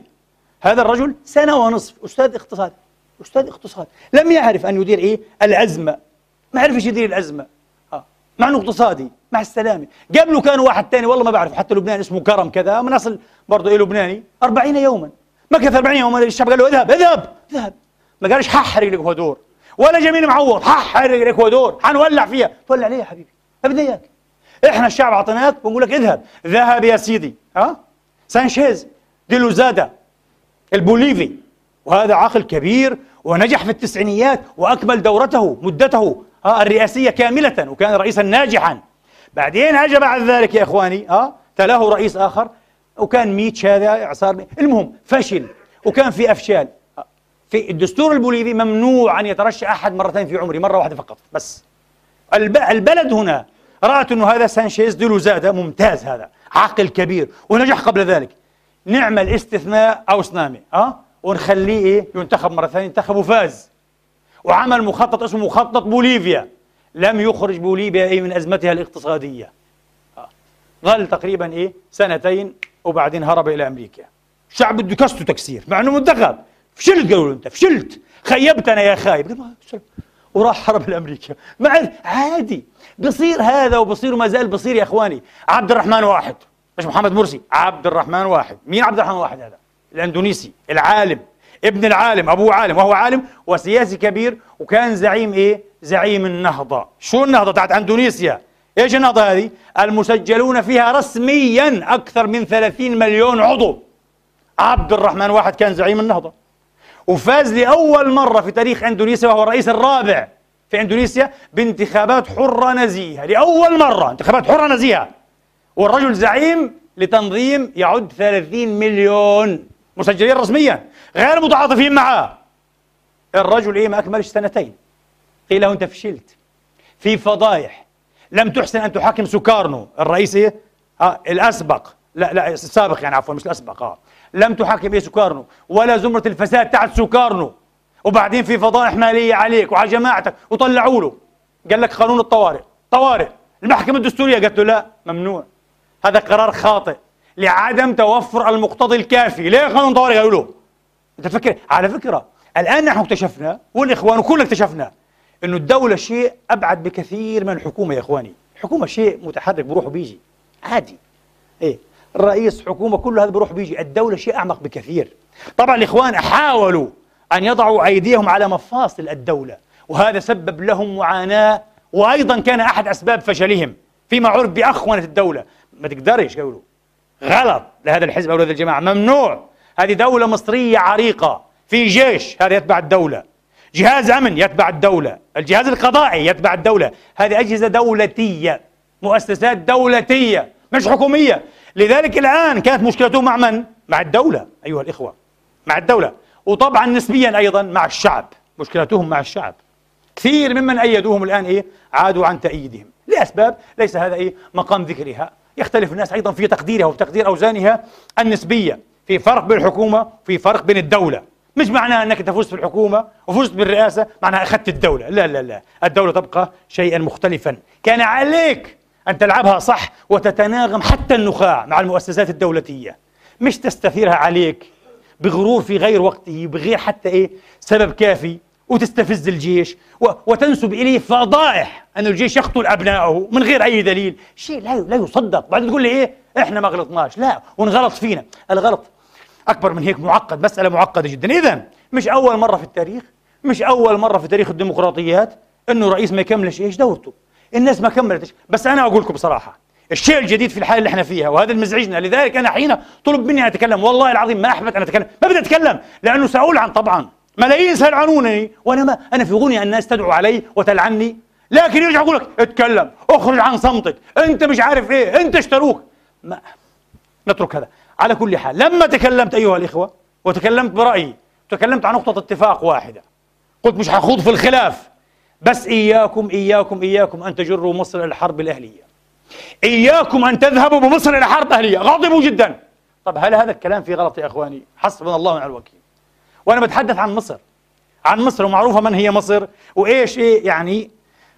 هذا الرجل سنة ونصف. أستاذ اقتصاد أستاذ اقتصاد. لم يعرف أن يدير إيه؟ الازمه ما عرفش يدير الازمه آه. مع إنه اقتصادي مع السلامة. قبله كان واحد ثاني والله ما بعرف حتى لبناني اسمه كرم كذا من أصل برضه إيه لبناني. 40 يوما. مكث 40 يوما الشعب قال له؟ اذهب اذهب اذهب. ما قالش ححرق الإكوادور. ولا جميل معوض ححرق الإكوادور. حنولع فيها. تولع ليه يا حبيبي؟ ما إياك. إحنا الشعب اعطيناك بنقول لك اذهب. ذهب يا سيدي. ها؟ سانشيز دي لوزادا البوليفي. وهذا عقل كبير ونجح في التسعينيات وأكمل دورته مدته ها الرئاسية كاملة وكان رئيسا ناجحا. بعدين اجى بعد ذلك يا إخواني ها تلاه رئيس آخر وكان ميتش هذا إعصار المهم فشل وكان في أفشال. في الدستور البوليفي ممنوع أن يترشح أحد مرتين في عمره مرة واحدة فقط بس. البلد هنا رأت أنه هذا سانشيز دي لوزادا ممتاز هذا عقل كبير ونجح قبل ذلك. نعمل استثناء أو سنامي أه؟ ونخليه إيه؟ ينتخب مرة ثانية انتخب وفاز وعمل مخطط اسمه مخطط بوليفيا. لم يخرج بوليفيا إيه من أزمتها الاقتصادية. أه؟ ظل تقريبا إيه؟ سنتين وبعدين هرب إلى أمريكا. الشعب بده يكسته تكسير مع إنه منتخب. فشلت قالوا أنت فشلت. خيبتنا يا خايب. وراح حرب الامريكا مع عادي. بصير هذا وبصير وما زال بصير يا إخواني. عبد الرحمن واحد. مش محمد مرسي. عبد الرحمن واحد. مين عبد الرحمن واحد هذا؟ الأندونيسي. العالم. ابن العالم. ابوه عالم. وهو عالم وسياسي كبير وكان زعيم إيه؟ زعيم النهضة. شو النهضة تاعت أندونيسيا؟ إيش النهضة هذه؟ المسجلون فيها رسميا أكثر من 30 مليون عضو. عبد الرحمن واحد كان زعيم النهضة. وفاز لأول مرة في تاريخ أندونيسيا وهو الرئيس الرابع. في إندونيسيا بانتخابات حرة نزيهة لأول مرة انتخابات حرة نزيهة. والرجل زعيم لتنظيم يعد 30 مليون مسجلين رسميا غير متعاطفين معه الرجل إيه؟ ما أكملش سنتين. قيل له أنت فشلت في فضايح. لم تحسن أن تحاكم سكارنو الرئيس إيه؟ آه الأسبق. لا لا السابق يعني عفوا مش الأسبق آه. لم تحاكم إيه سكارنو ولا زمرة الفساد تاعت سكارنو وبعدين في فضائح مالية عليك وعلى جماعتك وطلعوا له. قال لك قانون الطوارئ. طوارئ. المحكمة الدستورية قالت له لا ممنوع. هذا قرار خاطئ. لعدم توفر المقتضي الكافي. ليه قانون طوارئ قالوا له؟ أنت تفكر على فكرة الآن نحن اكتشفنا والإخوان كلنا اكتشفنا إنه الدولة شيء أبعد بكثير من الحكومة يا إخواني. الحكومة شيء متحرك بروح وبيجي. عادي. إيه. الرئيس حكومة كل هذا بروح بيجي الدولة شيء أعمق بكثير. طبعا الإخوان حاولوا أن يضعوا أيديهم على مفاصل الدولة وهذا سبب لهم معاناة وأيضا كان أحد أسباب فشلهم فيما عرف بأخونة الدولة. ما تقدرش يقولوا غلط لهذا الحزب أو لهذه الجماعة. ممنوع. هذه دولة مصرية عريقة في جيش هذا يتبع الدولة. جهاز أمن يتبع الدولة. الجهاز القضائي يتبع الدولة. هذه أجهزة دولتية مؤسسات دولتية مش حكومية. لذلك الآن كانت مشكلته مع من؟ مع الدولة أيها الإخوة. مع الدولة. وطبعا نسبيا أيضا مع الشعب مشكلتهم مع الشعب. كثير ممن أيدوهم الآن إيه؟ عادوا عن تأييدهم. لأسباب ليس هذا إيه؟ مقام ذكرها. يختلف الناس أيضا في تقديرها وفي تقدير أوزانها النسبية. في فرق بين الحكومة في فرق بين الدولة. مش معناها أنك انت فزت بالحكومة وفزت بالرئاسة معناها أخذت الدولة. لا لا لا. الدولة تبقى شيئا مختلفا. كان عليك أن تلعبها صح وتتناغم حتى النخاع مع المؤسسات الدولتية. مش تستثيرها عليك بغرور في غير وقته بغير حتى إيه سبب كافي وتستفز الجيش وتنسب إليه فضائح أن الجيش يقتل ابنائه من غير أي دليل. شيء لا لا يصدق. بعدين تقول لي إيه إحنا ما غلطناش. لا ونغلط فينا. الغلط أكبر من هيك معقد مسألة معقدة جدا. اذا مش أول مرة في التاريخ مش أول مرة في تاريخ الديمقراطيات إنه رئيس ما يكملش إيش دورته. الناس ما كملتش. بس أنا أقول لكم بصراحة الشيء الجديد في الحالة اللي إحنا فيها وهذا المزعجنا. لذلك أنا حين طلب مني أن أتكلم والله العظيم ما أحببت أن أتكلم. ما بدي أتكلم لأنه سأقول عن طبعا. ملايين سيلعنونني وأنا ما أنا في غني الناس تدعو علي وتلعني. لكن يرجع يقول لك اتكلم أخرج عن صمتك. أنت مش عارف إيه أنت اشتروك. ما نترك هذا. على كل حال لما تكلمت أيها الإخوة وتكلمت برأيي تكلمت عن نقطة اتفاق واحدة قلت مش حخوض في الخلاف. بس إياكم إياكم إياكم أن تجروا مصر إلى الحرب الأهلية. إياكم أن تذهبوا بمصر إلى حرب أهلية. غضبوا جدا. طب هل هذا الكلام فيه غلط يا إخواني؟ حسبنا الله ونعم الوكيل. وأنا بتحدث عن مصر. عن مصر ومعروفة من هي مصر وإيش إيه يعني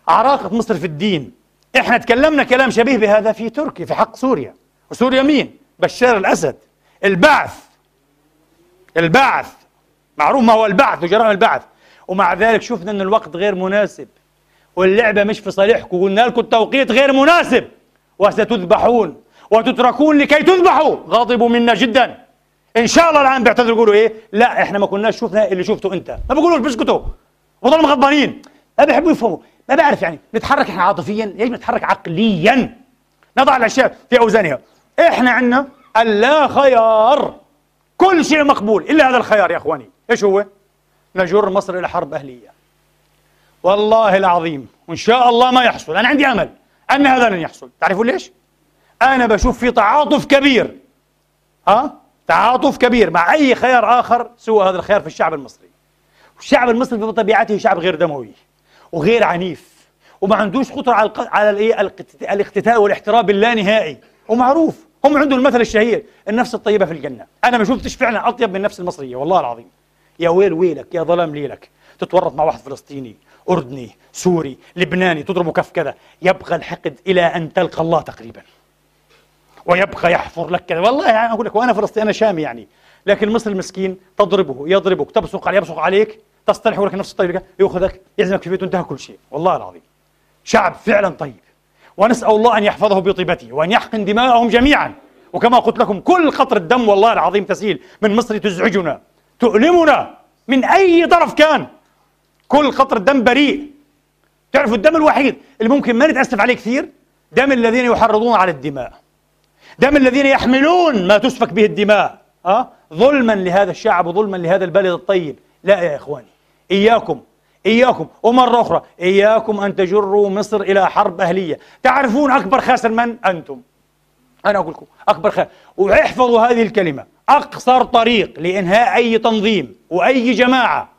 عراقة مصر في الدين. إحنا تكلمنا كلام شبيه بهذا في تركيا في حق سوريا. وسوريا مين؟ بشار الأسد. البعث. البعث. معروف ما هو البعث وجرائم البعث. ومع ذلك شفنا إن الوقت غير مناسب. واللعبة مش في صالحكم. قلنا لكم التوقيت غير مناسب. وستذبحون وتتركون لكي تذبحوا. غضبوا منا جدا. إن شاء الله الآن بيعتذروا يقولوا إيه؟ لا إحنا ما كناش شفنا اللي شفته أنت. ما بيقولوش بيسكتوا وضلوا غضبانين. ما بيحبوا يفهموا. ما بعرف يعني. نتحرك إحنا عاطفيا؟ يجب نتحرك عقليا؟ نضع الأشياء في أوزانها. إحنا عندنا اللا خيار. كل شيء مقبول. إلا هذا الخيار يا إخواني. إيش هو؟ نجر مصر إلى حرب أهلية. والله العظيم. وإن شاء الله ما يحصل. أنا عندي أمل. أن هذا لن يحصل. تعرفوا ليش؟ أنا بشوف في تعاطف كبير. ها؟ تعاطف كبير مع أي خيار آخر سوى هذا الخيار في الشعب المصري. الشعب المصري بطبيعته شعب غير دموي وغير عنيف وما عندوش خطر على على الاقتتال والاحتراب اللانهائي. ومعروف. هم عندهم المثل الشهير النفس الطيبة في الجنة. أنا ما شفتش فعلا أطيب من النفس المصرية والله العظيم. يا ويل ويلك يا ظلام ليلك تتورط مع واحد فلسطيني أردني سوري لبناني تضربه كف كذا. يبقى الحقد إلى أن تلقى الله تقريبا. ويبقى يحفر لك كذا. والله يعني أقول لك وأنا فلسطيني أنا شامي يعني. لكن المصري المسكين تضربه يضربك تبصق عليه يبصق عليك تصطلح لك نفس الطريقة يأخذك يعزمك في بيته انتهى كل شيء. والله العظيم. شعب فعلا طيب. ونسأل الله أن يحفظه بطيبته وأن يحقن دماءهم جميعا. وكما قلت لكم كل قطرة دم والله العظيم تسيل من مصر تزعجنا تؤلمنا من أي طرف كان. كل قطرة دم بريء. تعرفوا الدم الوحيد اللي ممكن ما نتأسف عليه كثير؟ دم الذين يحرضون على الدماء. دم الذين يحملون ما تسفك به الدماء. أه؟ ظلما لهذا الشعب وظلما لهذا البلد الطيب. لا يا إخواني. إياكم إياكم. ومرة أخرى. إياكم أن تجروا مصر إلى حرب أهلية. تعرفون أكبر خاسر من؟ أنتم؟ أنا أقول لكم أكبر خاسر واحفظوا هذه الكلمة. أقصر طريق لإنهاء أي تنظيم وأي جماعة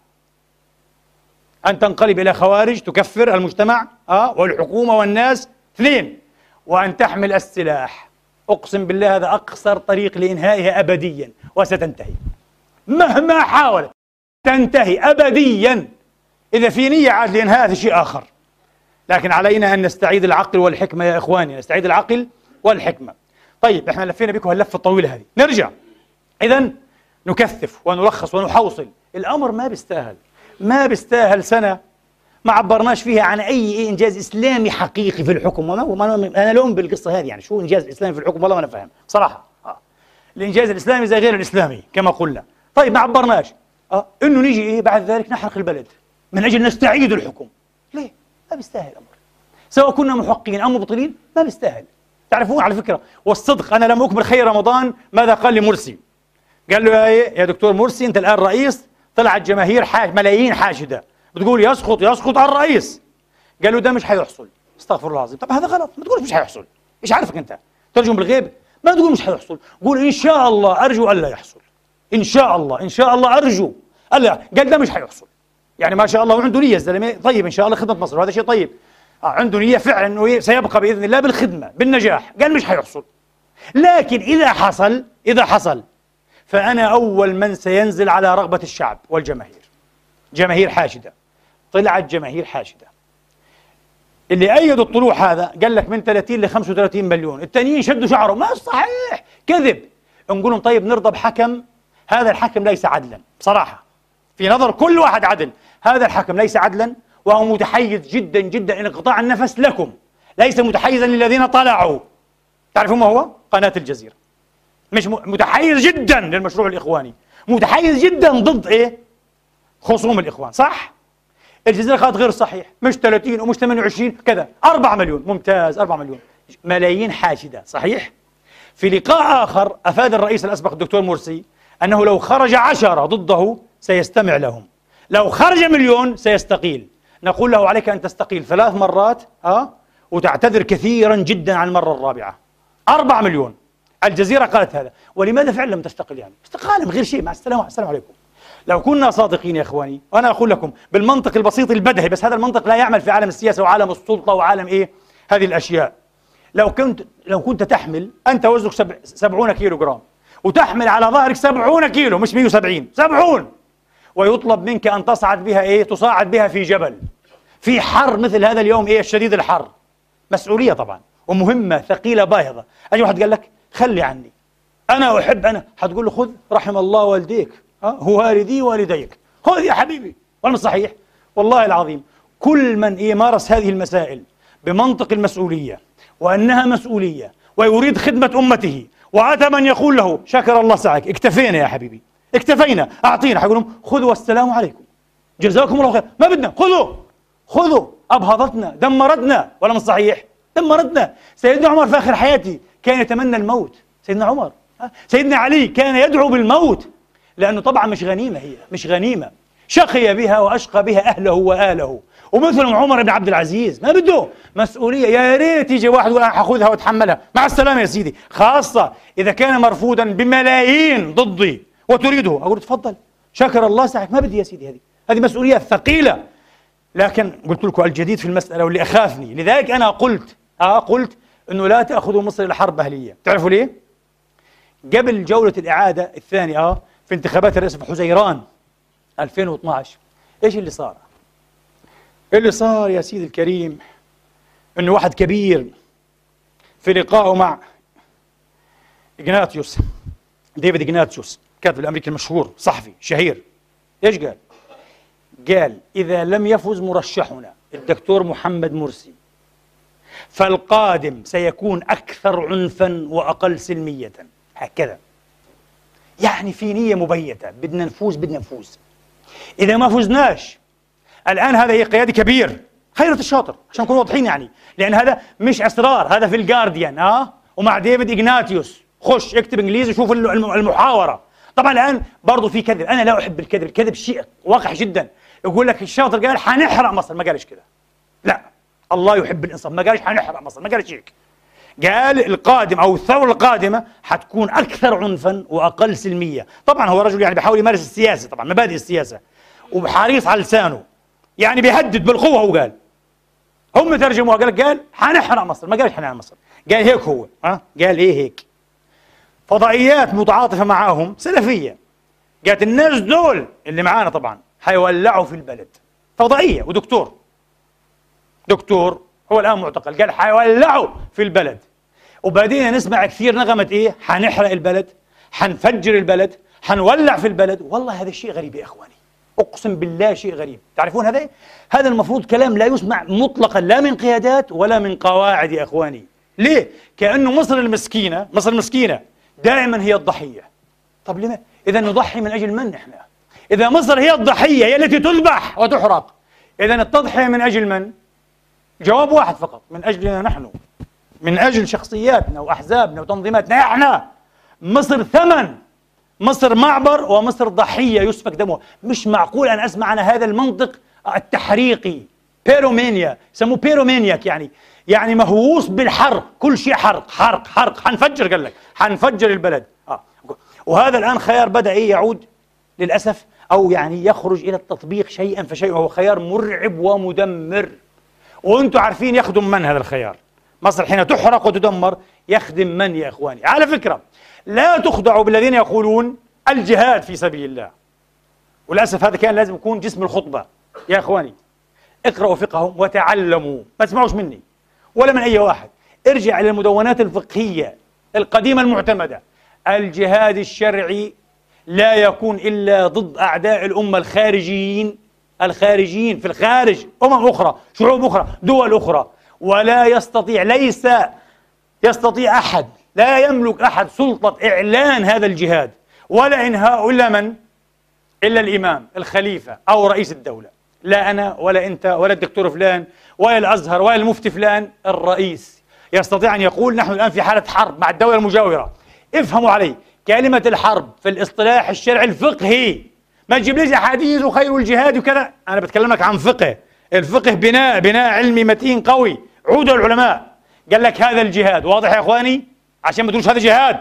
أن تنقلب إلى خوارج تكفر المجتمع أه؟ والحكومة والناس. اثنين وأن تحمل السلاح. أقسم بالله هذا أقصر طريق لإنهائها أبديا وستنتهي. مهما حاولت تنتهي أبديا. إذا في نية عاد لإنهاء هذا شيء آخر. لكن علينا أن نستعيد العقل والحكمة يا إخواني نستعيد العقل والحكمة. طيب إحنا لفينا بكم هاللفة الطويلة هذه. نرجع. إذا نكثف ونلخص ونحوصل. الأمر ما بيستاهل. ما بيستاهل سنة. ما عبرناش فيها عن أي إنجاز إسلامي حقيقي في الحكم. وما أنا لوم بالقصة هذه يعني. شو إنجاز إسلامي في الحكم؟ والله ما أنا فاهم صراحة آه. الإنجاز الإسلامي زي غير الإسلامي كما قلنا. طيب ما عبرناش. آه. إنه نيجي إيه بعد ذلك نحرق البلد. من أجل نستعيد الحكم. ليه؟ ما بيستاهل الأمر سواء كنا محقين أو مبطلين ما بيستاهل. تعرفون على فكرة والصدق أنا لم أكمل خير رمضان ماذا قال لي مرسي؟ قال له يا, إيه؟ يا دكتور مرسي أنت الآن رئيس طلعت جماهير حاج ملايين حاشدة. بتقول يسقط يسقط على الرئيس. قال له ده مش حيحصل. استغفر الله العظيم. طب هذا غلط. ما تقولش مش حيحصل. إيش عارفك أنت؟ ترجم بالغيب. ما تقول مش حيحصل. قول إن شاء الله أرجو ألا يحصل. إن شاء الله إن شاء الله أرجو ألا. قال ده مش حيحصل. يعني ما شاء الله وعنده نية الزلمه طيب إن شاء الله خدمة مصر. وهذا شيء طيب. آه عنده نية فعلا إنه سيبقى بإذن الله بالخدمة بالنجاح. قال مش حيحصل. لكن إذا حصل إذا حصل فأنا أول من سينزل على رغبة الشعب والجماهير. جماهير حاشدة. طلعت جماهير حاشدة. اللي ايدوا الطلوع هذا قال لك من 30 ل 35 مليون. الثانيين شدوا شعرهم. ما صحيح. كذب. نقول لهم طيب نرضى بحكم. هذا الحكم ليس عدلا. بصراحة. في نظر كل واحد عدل. هذا الحكم ليس عدلا. وهو متحيز جدا جدا انقطاع النفس لكم. ليس متحيزا للذين طلعوا. تعرفون ما هو؟ قناة الجزيرة. مش متحيز جدا للمشروع الإخواني متحيز جدا ضد إيه؟ خصوم الإخوان صح؟ الجزيرة قالت غير صحيح مش 30 ومش 28 كذا 4 مليون ممتاز 4 مليون ملايين حاشدة صحيح؟ في لقاء آخر أفاد الرئيس الأسبق الدكتور مرسي أنه لو خرج عشرة ضده سيستمع لهم لو خرج مليون سيستقيل نقول له عليك أن تستقيل ثلاث مرات أه؟ وتعتذر كثيرا جدا عن المرة الرابعة أربع مليون الجزيرة قالت هذا. ولماذا فعلا لم تستقل يعني؟ استقالة من غير شيء مع السلامة السلام عليكم. لو كنا صادقين يا إخواني وأنا أقول لكم بالمنطق البسيط البدهي بس هذا المنطق لا يعمل في عالم السياسة وعالم السلطة وعالم إيه؟ هذه الأشياء. لو كنت لو كنت تحمل أنت وزنك سبع سبعون كيلو جرام وتحمل على ظهرك سبعون كيلو مش 170 سبعون. ويطلب منك أن تصعد بها إيه؟ تصاعد بها في جبل. في حر مثل هذا اليوم إيه؟ الشديد الحر. مسؤولية طبعا ومهمة ثقيلة باهظة. أي واحد قال لك؟ خلي عني. أنا أحب أنا حتقول له خذ رحم الله والديك. هو والدي والديك. خذ يا حبيبي ولا صحيح. والله العظيم كل من إيه مارس هذه المسائل بمنطق المسؤولية وأنها مسؤولية ويريد خدمة أمته وأتى من يقول له شكر الله سعيك اكتفينا يا حبيبي. اكتفينا. أعطينا. حيقول لهم خذوا والسلام عليكم. جزاكم الله خير. ما بدنا. خذوا. خذوا. أبهضتنا دمرتنا. ولا مش صحيح. دمرتنا. سيدنا عمر في آخر حياتي كان يتمنى الموت. سيدنا عمر سيدنا علي كان يدعو بالموت لأنه طبعا مش غنيمة هي مش غنيمة. شقي بها وأشقى بها أهله وآله. ومثلهم عمر بن عبد العزيز ما بده. مسؤولية يا ريت يجي واحد يقول أنا حاخذها وأتحملها. مع السلامة يا سيدي. خاصة إذا كان مرفوضا بملايين ضدي وتريده. أقول تفضل. شكر الله سعيك ما بدي يا سيدي هذه. هذه مسؤولية ثقيلة. لكن قلت لكم الجديد في المسألة واللي أخافني. لذلك أنا قلت آه قلت أنه لا تأخذوا مصر إلى حرب أهلية تعرفوا ليه؟ قبل جولة الإعادة الثانية آه في انتخابات الرئاسة في حزيران 2012 إيش اللي صار؟ اللي صار يا سيدي الكريم أنه واحد كبير في لقائه مع إغناتيوس ديفيد إغناتيوس الكاتب الأمريكي المشهور صحفي شهير إيش قال؟ قال إذا لم يفز مرشحنا الدكتور محمد مرسي فالقادم سيكون أكثر عنفا وأقل سلمية. هكذا. يعني في نية مبيتة. بدنا نفوز بدنا نفوز. إذا ما فزناش الآن هذا هي قيادي كبير. خيرة الشاطر عشان نكون واضحين يعني. لأن هذا مش أسرار هذا في الجارديان آه؟ ومع ديفيد إغناتيوس. خش اكتب إنجليزي شوف المحاورة. طبعا الآن برضه في كذب. أنا لا أحب الكذب. الكذب شيء واقع جدا. يقول لك الشاطر قال حنحرق مصر. ما قالش كده. لا. الله يحب الانصاف ما قالش حنحرق مصر ما قالش هيك. قال القادم أو الثورة القادمة حتكون أكثر عنفا وأقل سلمية. طبعا هو رجل يعني بيحاول يمارس السياسة طبعا مبادئ السياسة. وحريص على لسانه. يعني بيهدد بالقوة هو قال. هم ترجموها قال لك قال حنحرق مصر ما قالش حنحرق مصر قال هيك هو ها؟ قال إيه هيك. فضائيات متعاطفة معاهم سلفية. قالت الناس دول اللي معانا طبعا حيولعوا في البلد. فضائية. ودكتور دكتور هو الآن معتقل قال حيولعوا في البلد. وبعدين نسمع كثير نغمة إيه؟ حنحرق البلد حنفجر البلد حنولع في البلد. والله هذا الشيء غريب يا إخواني. أقسم بالله شيء غريب. تعرفون هذا هذا المفروض كلام لا يسمع مطلقا لا من قيادات ولا من قواعد يا إخواني. ليه؟ كأنه مصر المسكينة مصر المسكينة دائما هي الضحية. طب لما إذا نضحي من أجل من إحنا؟ إذا مصر هي الضحية هي التي تذبح وتحرق. إذا التضحية من أجل من؟ جواب واحد فقط من أجلنا نحن من أجل شخصياتنا وأحزابنا وتنظيماتنا إحنا. مصر ثمن مصر معبر ومصر ضحية يسفك دمها مش معقول أن أسمع عن هذا المنطق التحريقي. بيرومانيا يسموه بيرومانياك يعني. يعني مهووس بالحرق كل شيء حرق حرق حرق. حنفجر قال لك. حنفجر البلد. آه. وهذا الآن خيار بدأ إيه يعود للأسف؟ أو يعني يخرج إلى التطبيق شيئا فشيئا وهو خيار مرعب ومدمر. وأنتم عارفين يخدم من هذا الخيار؟ مصر حين تحرق وتدمر يخدم من يا إخواني؟ على فكرة لا تخدعوا بالذين يقولون الجهاد في سبيل الله. وللأسف هذا كان لازم يكون جسم الخطبة. يا إخواني اقرأوا فقههم وتعلموا. ما تسمعوش مني ولا من أي واحد. ارجع إلى المدونات الفقهية القديمة المعتمدة. الجهاد الشرعي لا يكون إلا ضد أعداء الأمة الخارجيين الخارجيين في الخارج أمم أخرى شعوب أخرى دول أخرى. ولا يستطيع ليس يستطيع أحد لا يملك أحد سلطة إعلان هذا الجهاد. ولا إنهاء إلا من؟ إلا الإمام الخليفة أو رئيس الدولة. لا أنا ولا أنت ولا الدكتور فلان ولا الأزهر ولا المفتي فلان الرئيس. يستطيع أن يقول نحن الآن في حالة حرب مع الدولة المجاورة. افهموا علي كلمة الحرب في الاصطلاح الشرعي الفقهي ما تجيب أحاديث وخير الجهاد وكذا؟ أنا بتكلم لك عن فقه. الفقه بناء بناء علمي متين قوي. عودوا العلماء. قال لك هذا الجهاد. واضح يا إخواني؟ عشان ما تقولش هذا جهاد.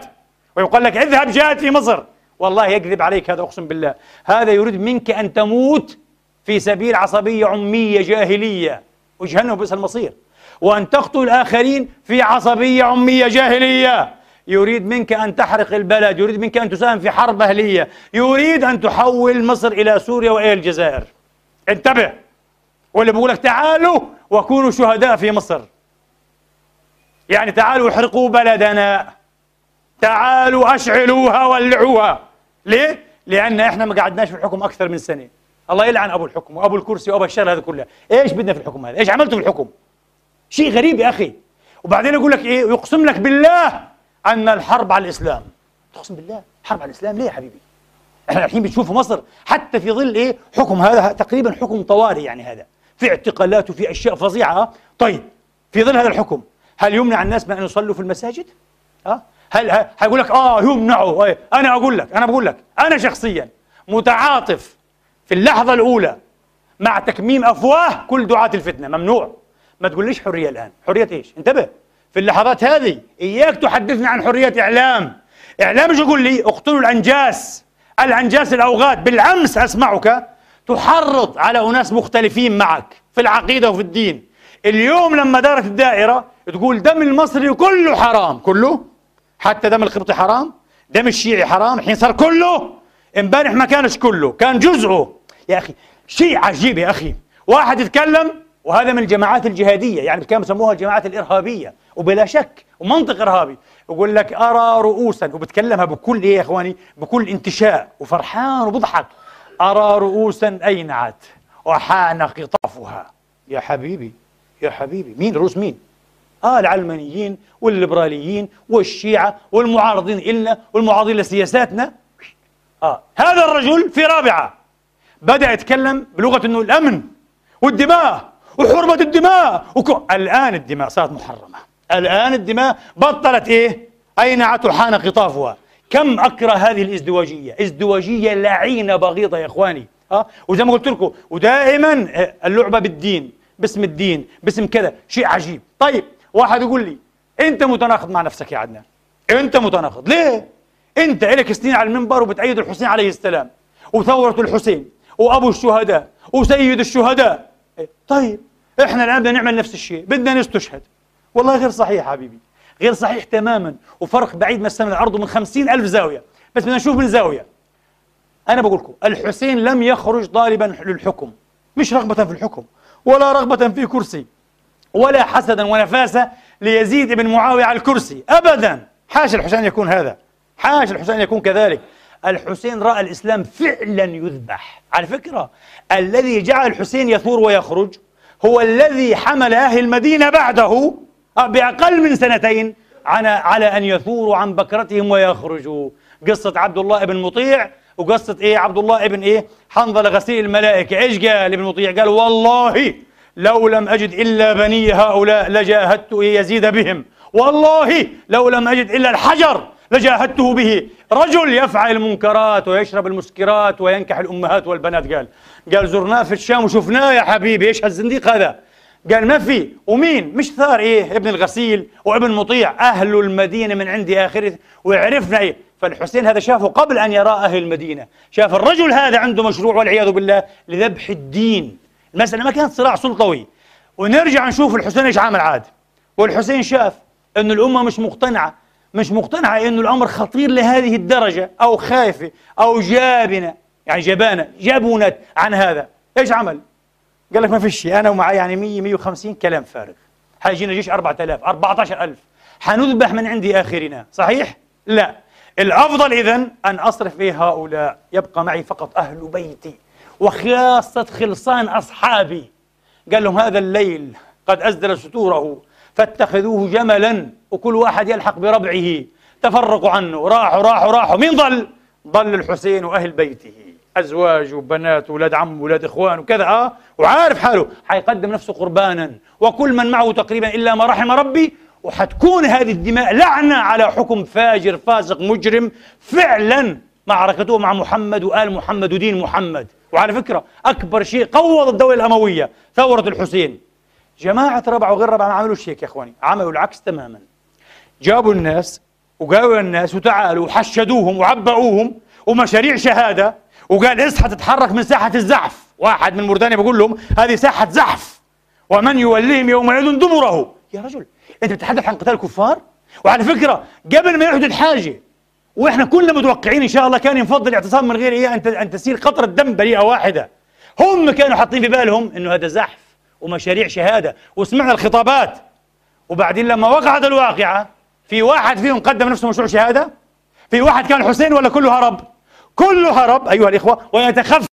ويقول لك اذهب جهاد في مصر. والله يكذب عليك هذا أقسم بالله. هذا يريد منك أن تموت في سبيل عصبية عمية جاهلية. وجهنم بئس المصير. وأن تقتل الاخرين في عصبية عمية جاهلية. يريد منك أن تحرق البلد يريد منك أن تساهم في حرب أهلية يريد أن تحول مصر إلى سوريا وإلى الجزائر. انتبه! واللي بيقول لك تعالوا وكونوا شهداء في مصر. يعني تعالوا احرقوا بلدنا. تعالوا أشعلوها ولعوها. ليه؟ لأن إحنا ما قعدناش في الحكم أكثر من سنة. الله يلعن أبو الحكم وأبو الكرسي وأبو الشر هذا كله. إيش بدنا في الحكم هذا؟ إيش عملتوا في الحكم؟ شيء غريب يا أخي. وبعدين يقول لك إيه؟ يقسم لك بالله. أن الحرب على الإسلام. تقسم بالله حرب على الإسلام ليه يا حبيبي؟ إحنا الحين بنشوف في مصر حتى في ظل إيه؟ حكم هذا تقريبا حكم طوارئ يعني هذا. في اعتقالات وفي أشياء فظيعة. طيب في ظل هذا الحكم هل يمنع الناس من أن يصلوا في المساجد؟ ها؟ هل هيقول لك آه يمنعوا. إيه؟ أنا أقول لك أنا بقول لك أنا شخصيا متعاطف في اللحظة الأولى مع تكميم أفواه كل دعاة الفتنة. ممنوع. ما تقوليش حرية الآن. حرية إيش؟ انتبه. في اللحظات هذه إياك تحدثني عن حرية إعلام. إعلام إيش يقول لي؟ اقتلوا الانجاس الانجاس الأوغاد بالأمس أسمعك تحرض على أناس مختلفين معك في العقيدة وفي الدين. اليوم لما دارت الدائرة تقول دم المصري كله حرام. كله؟ حتى دم القبطي حرام؟ دم الشيعي حرام؟ الحين صار كله؟ امبارح ما كانش كله كان جزءه. يا أخي شيء عجيب يا أخي. واحد يتكلم وهذا من الجماعات الجهادية يعني كانوا يسموها الجماعات الإرهابية. وبلا شك ومنطق إرهابي. يقول لك أرى رؤوسا وبتكلمها بكل إيه يا إخواني؟ بكل انتشاء وفرحان وبضحك. أرى رؤوسا أينعت وحان قطافها يا حبيبي يا حبيبي مين رؤوس مين؟ آه العلمانيين والليبراليين والشيعة والمعارضين إلنا والمعارضين لسياساتنا. آه هذا الرجل في رابعة. بدأ يتكلم بلغة أنه الأمن والدماء وحرمة الدماء. وكو... الآن الدماء صارت محرمة. الآن الدماء بطلت إيه؟ أينعت وحان قطافها كم أكره هذه الإزدواجية؟ إزدواجية لعينة بغيضة يا إخواني. ها وزي ما قلت لكم ودائما آه، اللعبة بالدين باسم الدين باسم كذا شيء عجيب. طيب واحد يقول لي أنت متناقض مع نفسك يا عدنان. أنت متناقض. ليه؟ أنت لك سنين على المنبر وبتأيد الحسين عليه السلام وثورة الحسين وأبو الشهداء وسيد الشهداء. إيه، طيب إحنا الآن بدنا نعمل نفس الشيء بدنا نستشهد. والله غير صحيح حبيبي. غير صحيح تماما. وفرق بعيد ما السماء الأرض من خمسين ألف زاوية. بس بدنا نشوف من زاوية. أنا بقول لكم الحسين لم يخرج طالبا للحكم. مش رغبة في الحكم ولا رغبة في كرسي ولا حسدا ونفاسة ليزيد بن معاوية على الكرسي. أبدا. حاشا الحسين يكون هذا. حاشا الحسين يكون كذلك. الحسين رأى الإسلام فعلا يذبح. على فكرة الذي جعل الحسين يثور ويخرج هو الذي حمل أهل المدينة بعده. بأقل من سنتين على على أن يثوروا عن بكرتهم ويخرجوا. قصة عبد الله بن مطيع وقصة إيه؟ عبد الله ابن إيه؟ حنظلة غسيل الملائكة. إيش قال ابن مطيع؟ قال والله لو لم أجد إلا بني هؤلاء لجاهدت يزيد بهم. والله لو لم أجد إلا الحجر لجاهدته به. رجل يفعل المنكرات ويشرب المسكرات وينكح الأمهات والبنات قال. قال زرناه في الشام وشفناه يا حبيبي. إيش هالزنديق هذا؟ قال ما في ومين؟ مش ثار إيه؟ ابن الغسيل وابن مطيع أهل المدينة من عند آخره وعرفنا إيه؟ فالحسين هذا شافه قبل أن يرى أهل المدينة. شاف الرجل هذا عنده مشروع والعياذ بالله لذبح الدين. المسألة ما كانت صراع سلطوي. ونرجع نشوف الحسين إيش عامل عاد. والحسين شاف انه الأمة مش مقتنعة. مش مقتنعة انه الأمر خطير لهذه الدرجة أو خايفة أو جابنة يعني جبانة جبنت عن هذا. إيش عمل؟ قال لك ما فيش شيء. أنا ومعي يعني 100 150 كلام فارغ. حيجينا جيش 4000 14000 حنذبح من عند آخرنا. صحيح؟ لا. الأفضل اذا أن أصرف في هؤلاء. يبقى معي فقط أهل بيتي وخاصة خلصان أصحابي. قال لهم هذا الليل قد أزدل ستوره فاتخذوه جملا وكل واحد يلحق بربعه. تفرقوا عنه. راحوا راحوا راحوا. مين ضل؟ ضل الحسين وأهل بيته. أزواج وبنات وولاد عم وولاد إخوان وكذا وعارف حاله. حيقدم نفسه قربانا. وكل من معه تقريبا إلا ما رحم ربي وحتكون هذه الدماء لعنة على حكم فاجر فاسق مجرم فعلا معركته مع محمد وآل محمد ودين محمد. وعلى فكرة أكبر شيء قوض الدولة الأموية ثورة الحسين. جماعة ربع وغير ربع ما عملوا شيء يا إخواني. عملوا العكس تماما. جابوا الناس وقالوا الناس وتعالوا وحشدوهم وعبأوهم ومشاريع شهادة. وقال اصحى تتحرك من ساحة الزحف؟ واحد من موريتانيا بيقول لهم هذه ساحة زحف. ومن يوليهم يومئذ دبره يا رجل أنت بتتحدث عن قتال الكفار وعلى فكرة قبل ما يحدث حاجة وإحنا كلنا متوقعين إن شاء الله كان ينفضل الاعتصام من غير إيه أن أن تسيل قطره دم بريئة واحدة. هم كانوا حاطين في بالهم إنه هذا زحف ومشاريع شهادة وسمعنا الخطابات. وبعدين لما وقعت الواقعة في واحد فيهم قدم نفسه مشروع شهادة؟ في واحد كان حسين ولا كله هرب؟ كله هرب أيها الإخوة ويتخفف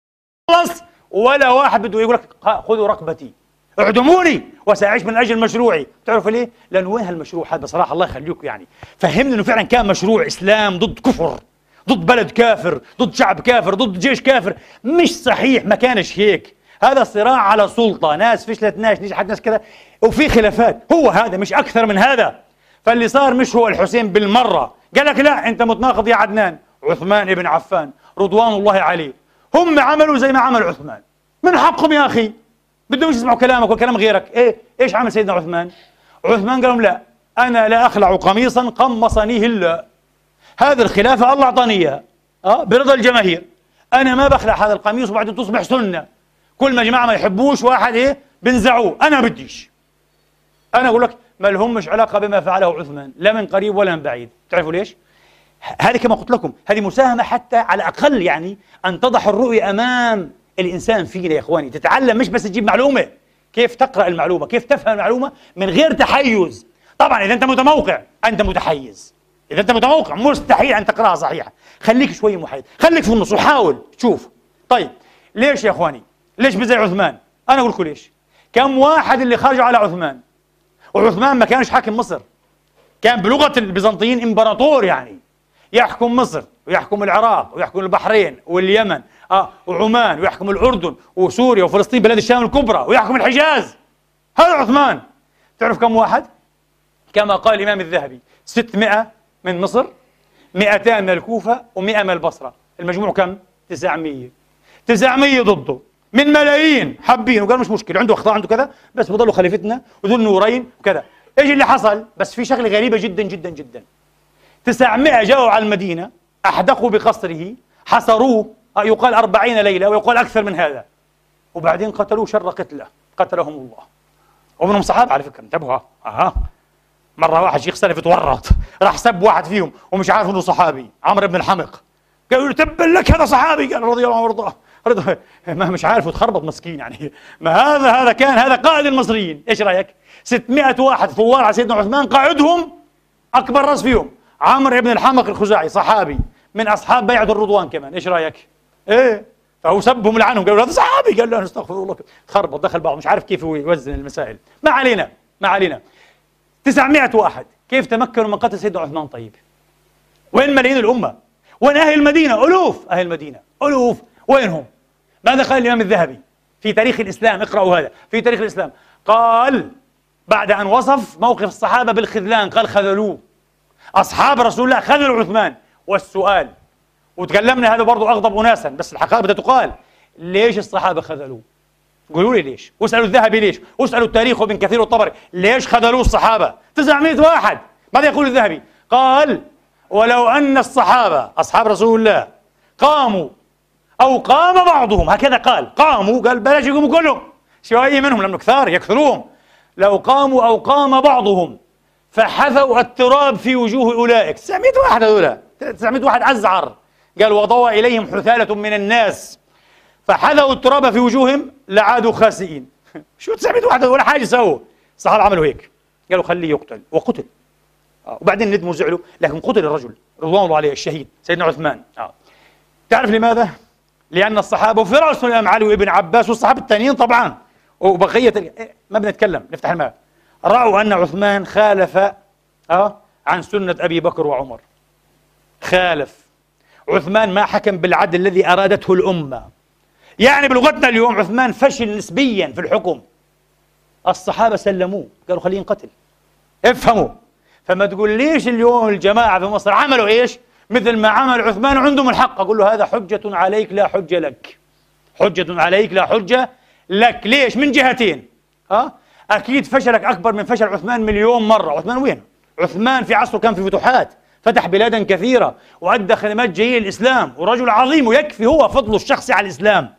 ولا واحد بده يقول لك خذوا رقبتي اعدموني وسأعيش من أجل مشروعي. تعرف ليه؟ لأنه وين هالمشروع؟ هذا صراحة الله يخليكم يعني. فهمني إنه فعلا كان مشروع إسلام ضد كفر ضد بلد كافر ضد شعب كافر ضد جيش كافر. مش صحيح ما كانش هيك. هذا صراع على سلطة ناس فشلت ناس نجحت ناس كذا. وفي خلافات. هو هذا مش أكثر من هذا. فاللي صار مش هو الحسين بالمرة. قال لك لا أنت متناقض يا عدنان. عثمان بن عفان رضوان الله عليه. هم عملوا زي ما عمل عثمان. من حقهم يا أخي؟ بدهم يسمعوا كلامك وكلام غيرك. إيه إيش عمل سيدنا عثمان؟ عثمان قال لهم لا أنا لا أخلع قميصا قمصنيه الله. هذه الخلافة الله أعطاني اياها آه برضا الجماهير. أنا ما بخلع هذا القميص وبعدين تصبح سنة. كل ما جماعة ما يحبوش واحد إيه بنزعوه. أنا بديش. أنا أقول لك ما لهمش علاقة بما فعله عثمان لا من قريب ولا من بعيد. تعرفوا ليش؟ هذه كما قلت لكم هذه مساهمة حتى على الأقل يعني أن تضح الرؤية أمام الإنسان فينا يا إخواني. تتعلم مش بس تجيب معلومة. كيف تقرأ المعلومة؟ كيف تفهم المعلومة من غير تحيز؟ طبعا إذا أنت متموقع أنت متحيز. إذا أنت متوقع مستحيل أن تقرأها صحيحة. خليك شوي محايد خليك في النص وحاول. تشوف طيب ليش يا إخواني؟ ليش بزي عثمان؟ أنا أقول لكم ليش. كم واحد اللي خرجوا على عثمان؟ وعثمان ما كانش حاكم مصر. كان بلغة البيزنطيين إمبراطور يعني. يحكم مصر ويحكم العراق ويحكم البحرين واليمن آه وعمان ويحكم الأردن وسوريا وفلسطين بلاد الشام الكبرى ويحكم الحجاز. هذا عثمان. تعرف كم واحد؟ كما قال الإمام الذهبي 600 من مصر 200 من الكوفة و100 من البصرة. المجموع كم؟ 900 900 ضده. من ملايين حابين وقال مش مشكلة عنده أخطاء عنده كذا بس بضلوا خليفتنا وذو النورين وكذا. إيش اللي حصل؟ بس في شغلة غريبة جدا جدا جدا. 900 جاءوا على المدينة أحدقوا بقصره حصروه آه، يقال أربعين ليلة ويقال أكثر من هذا. وبعدين قتلوه شر قتلة قتلهم الله. ومنهم صحابة على فكرة انتبهوا أها مرة واحد شيخ سلف تورط راح سب واحد فيهم ومش عارف إنه صحابي عمرو بن الحمق قالوا له تبا لك هذا صحابي قال رضي الله عنه وارضاه. ما مش عارف وتخربط مسكين يعني. ما هذا هذا كان هذا قائد المصريين. إيش رأيك؟ 600 واحد ثوار على سيدنا عثمان قائدهم أكبر رأس فيهم. عمرو بن الحمق الخزاعي صحابي من أصحاب بيعة الرضوان كمان. إيش رأيك؟ إيه؟ فهو سبهم لعنهم قالوا هذا صحابي. قال له أستغفر الله. خربط دخل بعض مش عارف كيف يوزن المسائل. ما علينا ما علينا. 900 واحد. كيف تمكنوا من قتل سيدنا عثمان؟ طيب. وين ملايين الأمة؟ وين أهل المدينة؟ ألوف أهل المدينة. ألوف. وينهم ماذا قال الإمام الذهبي في تاريخ الإسلام؟ اقرأوا هذا. في تاريخ الإسلام. قال بعد أن وصف موقف الصحابة بالخذلان قال خذلوه. أصحاب رسول الله خذلوا عثمان والسؤال وتكلمنا هذا برضه أغضب اناسا بس الحقائق بدها تقال ليش الصحابة خذلوه؟ قولوا لي ليش؟ واسألوا الذهبي ليش؟ واسألوا التاريخ وابن كثير والطبري ليش خذلوه الصحابة؟ 900 واحد ماذا يقول الذهبي؟ قال ولو أن الصحابة أصحاب رسول الله قاموا أو قام بعضهم هكذا قال قاموا قال بلاش يقوموا كلهم شوية منهم لأنه كثار يكثرون لو قاموا أو قام بعضهم فحثوا التراب في وجوه أولئك. 900 واحد هذول 900 واحد أزعر. قال وضوى إليهم حثالة من الناس. فحذوا التراب في وجوههم لعادوا خاسئين. (laughs) شو 900 واحد ولا حاجة سووا الصحابة عملوا هيك. قالوا خليه يقتل. وقتل. آه. وبعدين ندموا وزعلوا لكن قتل الرجل. رضوان الله عليه الشهيد. سيدنا عثمان. آه. تعرف لماذا؟ لأن الصحابة وفي رأس الإمام علي وابن عباس والصحابة الثانيين طبعا. وبقية إيه، ما بنتكلم. نفتح الماء. رأوا أن عثمان خالف آه عن سنة أبي بكر وعمر. خالف. عثمان ما حكم بالعدل الذي أرادته الأمة. يعني بلغتنا اليوم عثمان فشل نسبيا في الحكم. الصحابة سلموه قالوا خليه ينقتل. افهموا. فما تقول ليش اليوم الجماعة في مصر عملوا إيش؟ مثل ما عمل عثمان وعندهم الحق. أقول له هذا حجة عليك لا حجة لك. حجة عليك لا حجة لك. ليش؟ من جهتين. ها أكيد فشلك أكبر من فشل عثمان مليون مرة. عثمان وين؟ عثمان في عصره كان في فتوحات فتح بلادا كثيرة وأدى خدمات جيدة للإسلام ورجل عظيم ويكفي هو فضله الشخصي على الإسلام.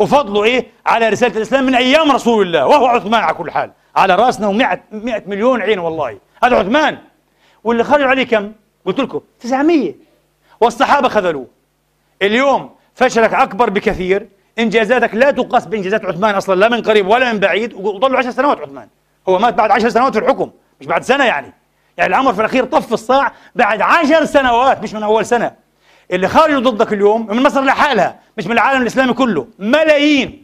وفضله إيه؟ على رسالة الإسلام من أيام رسول الله وهو عثمان على كل حال. على رأسنا ومئة مئة مليون عين والله. هذا عثمان. واللي خرج عليه كم؟ قلت لكم 900 والصحابة خذلوه. اليوم فشلك أكبر بكثير. إنجازاتك لا تقاس بإنجازات عثمان أصلا لا من قريب ولا من بعيد وضلوا عشر سنوات عثمان. هو مات بعد عشر سنوات في الحكم مش بعد سنة يعني. يعني الأمر في الأخير طف الصاع بعد عشر سنوات مش من أول سنة. اللي خارجوا ضدك اليوم من مصر لحالها مش من العالم الإسلامي كله. ملايين.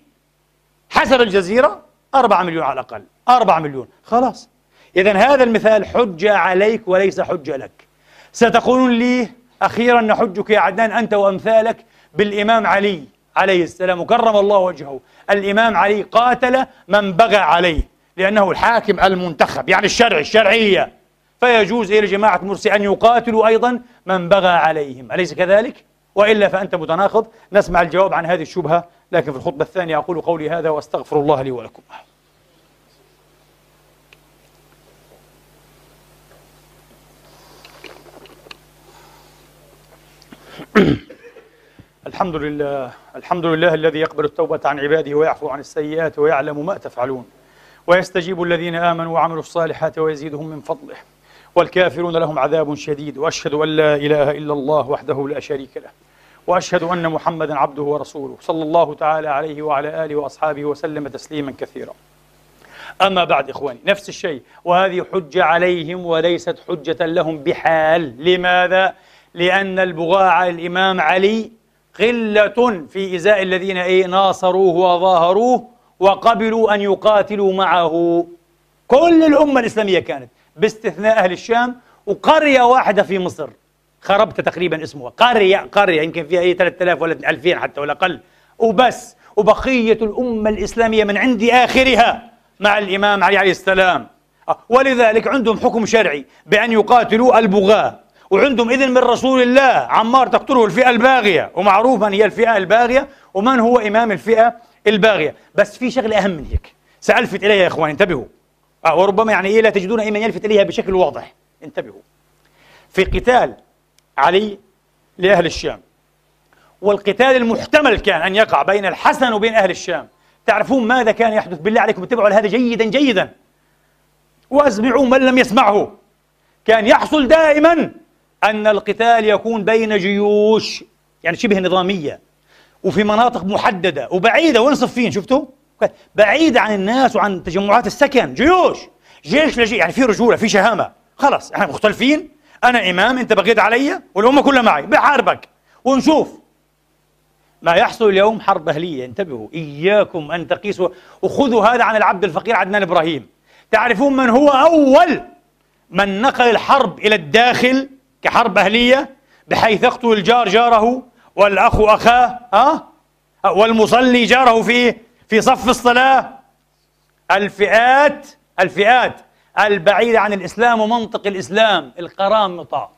حسب الجزيرة أربعة مليون على الأقل. أربعة مليون. خلاص. إذا هذا المثال حجة عليك وليس حجة لك. ستقولون لي أخيرا نحجك يا عدنان أنت وأمثالك بالإمام علي. عليه السلام وكرم الله وجهه. الإمام علي قاتل من بغى عليه لأنه الحاكم المنتخب يعني الشرعي الشرعية. فيجوز إلى جماعة مرسي أن يقاتلوا أيضا من بغى عليهم. أليس كذلك؟ وإلا فأنت متناقض. نسمع الجواب عن هذه الشبهة لكن في الخطبة الثانية أقول قولي هذا وأستغفر الله لي ولكم. الحمد لله الحمد لله الذي يقبل التوبة عن عباده ويعفو عن السيئات ويعلم ما تفعلون. ويستجيب الذين آمنوا وعملوا الصالحات ويزيدهم من فضله. والكافرون لهم عذاب شديد وأشهد أن لا إله إلا الله وحده لا شريك له. وأشهد أن محمدا عبده ورسوله صلى الله تعالى عليه وعلى آله وأصحابه وسلم تسليما كثيرا. أما بعد إخواني نفس الشيء وهذه حجة عليهم وليست حجة لهم بحال. لماذا؟ لأن البغاء على الإمام علي قلة في إزاء الذين إيه ناصروه وظاهروه وقبلوا أن يقاتلوا معه. كل الأمة الإسلامية كانت باستثناء أهل الشام وقرية واحدة في مصر. خربت تقريبا اسمها. قرية قرية يمكن فيها أي 3000 ولا 2000 حتى ولا أقل. وبس. وبقية الأمة الإسلامية من عند آخرها مع الإمام علي عليه السلام. آه، ولذلك عندهم حكم شرعي بأن يقاتلوا البغاة. وعندهم إذن من رسول الله. عمار تقتله الفئة الباغية ومعروف من هي الفئة الباغية ومن هو إمام الفئة الباغية. بس في شغلة أهم من هيك. سألفت إليها يا إخوان انتبهوا. آه وربما يعني إيه لا تجدون أي من يلفت إليها بشكل واضح. انتبهوا. في قتال علي لأهل الشام والقتال المحتمل كان أن يقع بين الحسن وبين أهل الشام. تعرفون ماذا كان يحدث؟ بالله عليكم اتبعوا هذا جيدا جيدا. وأسمعوا من لم يسمعه. كان يحصل دائما أن القتال يكون بين جيوش يعني شبه نظامية وفي مناطق محددة وبعيدة. وين صفين؟ شفتوا؟ بعيدة عن الناس وعن تجمعات السكن. جيوش جيش لجيش يعني في رجولة في شهامة. خلاص إحنا مختلفين. أنا إمام أنت بغيت علي والأمة كلها معي. بحاربك ونشوف ما يحصل اليوم حرب أهلية. انتبهوا. إياكم أن تقيسوا. وخذوا هذا عن العبد الفقير عدنان إبراهيم. تعرفون من هو أول من نقل الحرب إلى الداخل؟ كحرب أهلية بحيث يقتل الجار جاره والأخ أخاه ها؟ والمصلي جاره في في صف الصلاة. الفئات الفئات البعيدة عن الإسلام ومنطق الإسلام القرامطة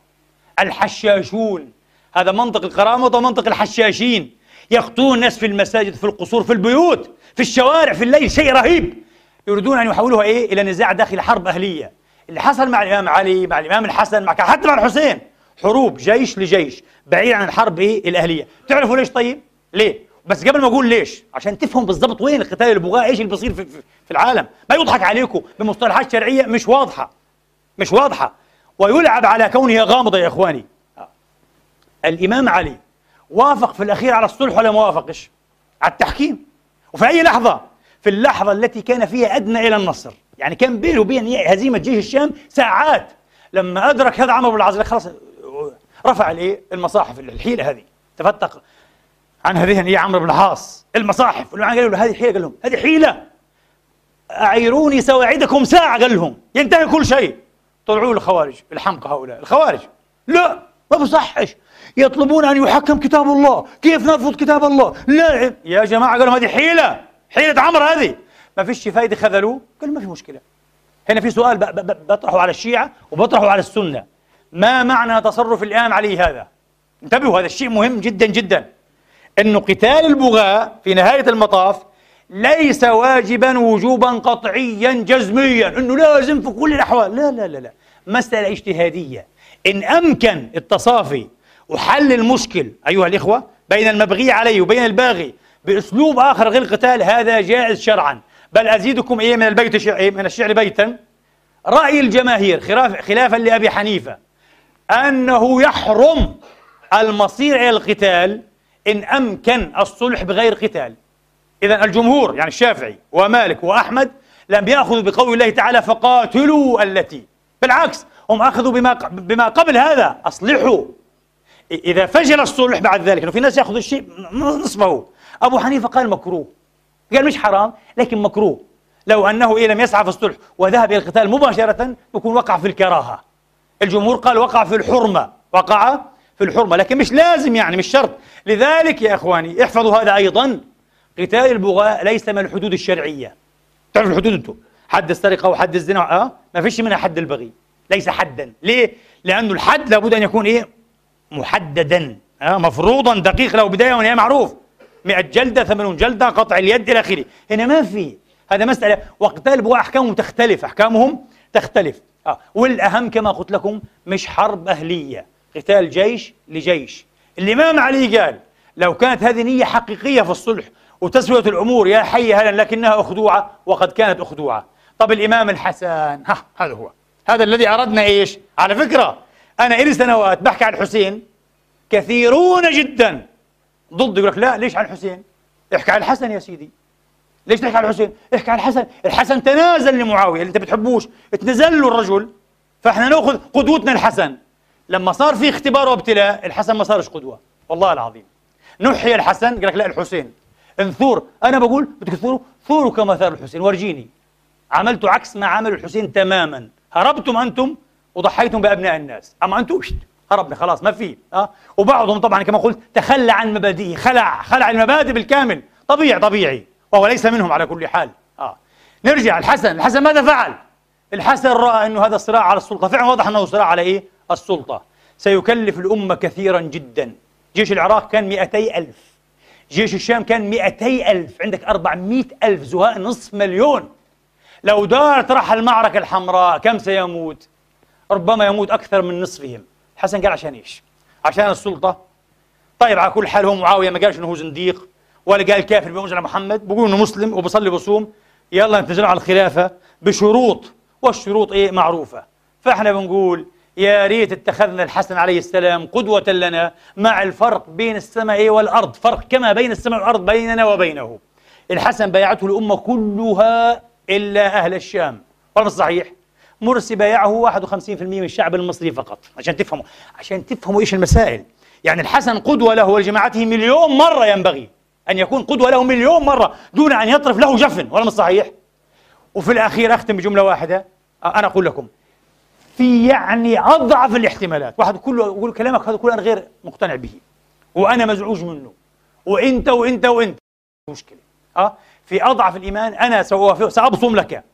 الحشاشون. هذا منطق القرامطة ومنطق الحشاشين. يقتلون الناس في المساجد في القصور في البيوت في الشوارع في الليل شيء رهيب. يريدون أن يحولوها إيه؟ إلى نزاع داخل حرب أهلية. اللي حصل مع الإمام علي مع الإمام الحسن مع حتى مع الحسين. حروب جيش لجيش بعيد عن الحرب الأهلية. تعرفوا ليش طيب؟ ليه؟ بس قبل ما أقول ليش عشان تفهم بالضبط وين القتال اللي بغاه إيش اللي بيصير في, في العالم. ما يضحك عليكم بمصطلحات شرعية مش واضحة مش واضحة. ويلعب على كونها غامضة يا إخواني. الإمام علي وافق في الأخير على الصلح ولا ما وافقش؟ على التحكيم. وفي أي لحظة؟ في اللحظة التي كان فيها أدنى إلى النصر. يعني كان بينه وبين هزيمة جيش الشام ساعات. لما أدرك هذا عمرو بن العاص خلاص رفع الايه المصاحف الحيلة هذه. تفتق عن هذه هي عمرو بن العاص المصاحف. قالوا له هذه حيلة قال لهم هذه حيلة. أعيروني سواعدكم ساعة قال لهم. ينتهي كل شيء. طلعوا الخوارج الحمقى هؤلاء. الخوارج. لا ما بصحش. يطلبون أن يحكم كتاب الله. كيف نرفض كتاب الله؟ لا. يا جماعة قالوا هذه حيلة. حيلة عمر هذه. ما فيش فايدة خذلوه؟ قال ما في مشكلة. هنا في سؤال بطرحه على الشيعة وبطرحه على السنة. ما معنى تصرف الإمام علي هذا؟ انتبهوا هذا الشيء مهم جدا جدا. أنه قتال البغاة في نهاية المطاف ليس واجبا وجوبا قطعيا جزميا. إنه لازم في كل الأحوال. لا لا لا لا. مسألة اجتهادية. إن أمكن التصافي وحل المشكل أيها الإخوة بين المبغي عليه وبين الباغي بأسلوب آخر غير القتال هذا جائز شرعا. بل أزيدكم إيه من البيت شعر إيه من الشعر بيتا؟ رأي الجماهير خلافا لأبي حنيفة أنه يحرم المصير إلى القتال إن أمكن الصلح بغير قتال. إذا الجمهور يعني الشافعي ومالك وأحمد لم يأخذوا بقول الله تعالى فقاتلوا التي. بالعكس هم أخذوا بما بما قبل هذا أصلحوا. إذا فجر الصلح بعد ذلك في ناس يأخذوا الشيء نصفه. أبو حنيفة قال مكروه. قال مش حرام لكن مكروه. لو أنه إيه لم يسعى في الصلح وذهب إلى القتال مباشرة يكون وقع في الكراهة. الجمهور قال وقع في الحرمة وقع في الحرمة لكن مش لازم يعني مش شرط. لذلك يا إخواني احفظوا هذا أيضا. قتال البغاء ليس من الحدود الشرعية. تعرفوا الحدود أنتم؟ حد السرقة وحد الزنا أه؟ ما فيش منها حد البغي ليس حدا. ليه؟ لأنه الحد لابد أن يكون إيه؟ محددا آه؟ مفروضا دقيق له بداية ونهاية معروف. 100 جلدة 80 جلدة قطع اليد إلى آخره. هنا ما في. هذا مسألة. وقتال أحكامهم تختلف. أحكامهم تختلف. آه. والأهم كما قلت لكم مش حرب أهلية. قتال جيش لجيش. الإمام علي قال لو كانت هذه نية حقيقية في الصلح وتسوية الأمور يا حي هلا لكنها أخدوعة وقد كانت أخدوعة. طب الإمام الحسن ها هذا هو. هذا الذي أردنا إيش؟ على فكرة أنا إلي سنوات بحكي عن الحسين كثيرون جدا. ضد يقول لك لا ليش عن الحسين؟ احكي عن الحسن يا سيدي. ليش تحكي على الحسين؟ احكي على الحسن، الحسن تنازل لمعاوية اللي انت بتحبوش، تنزل له الرجل فاحنا ناخذ قدوتنا الحسن. لما صار في اختبار وابتلاء الحسن ما صارش قدوة. والله العظيم. نحي الحسن قال لك لا الحسين. انثور. أنا بقول بدك تثوروا؟ ثوروا كمثال الحسين. ورجيني. عملت عكس ما عمل الحسين تماما. هربتم أنتم وضحيتم بأبناء الناس. أما أنتم؟ هربنا خلاص ما في آه وبعضهم طبعا كما قلت تخلى عن مبادئه خلع خلع المبادئ بالكامل. طبيعي طبيعي. وهو ليس منهم على كل حال. آه. نرجع الحسن الحسن ماذا فعل؟ الحسن رأى أنه هذا صراع على السلطة. فعلا واضح أنه صراع على إيه؟ السلطة. سيكلف الأمة كثيرا جدا. جيش العراق كان 200 ألف. جيش الشام كان 200 ألف. عندك 400 ألف زهاء نصف مليون. لو دارت راح المعركة الحمراء كم سيموت؟ ربما يموت أكثر من نصفهم. حسن قال عشان إيش؟ عشان السلطة. طيب على كل حال هو معاوية ما قالش إنه هو زنديق ولا قال كافر بيموت على محمد. بيقول إنه مسلم وبصلي بصوم يلا نتنازل على الخلافة بشروط والشروط إيه؟ معروفة. فإحنا بنقول يا ريت اتخذنا الحسن عليه السلام قدوة لنا مع الفرق بين السماء والأرض. فرق كما بين السماء والأرض بيننا وبينه. الحسن بايعته الأمة كلها إلا أهل الشام. ولا صحيح؟ مرسي بايعه 51% من الشعب المصري فقط عشان تفهموا عشان تفهموا إيش المسائل. يعني الحسن قدوة له ولجماعته مليون مرة ينبغي أن يكون قدوة له مليون مرة دون أن يطرف له جفن ولا صحيح وفي الأخير أختم بجملة واحدة أنا أقول لكم في يعني أضعف الاحتمالات واحد كله يقول كلامك هذا كله أنا غير مقتنع به وأنا مزعوج منه وإنت وإنت وإنت مشكلة آه في أضعف الإيمان أنا سأوافق سأبصم لك.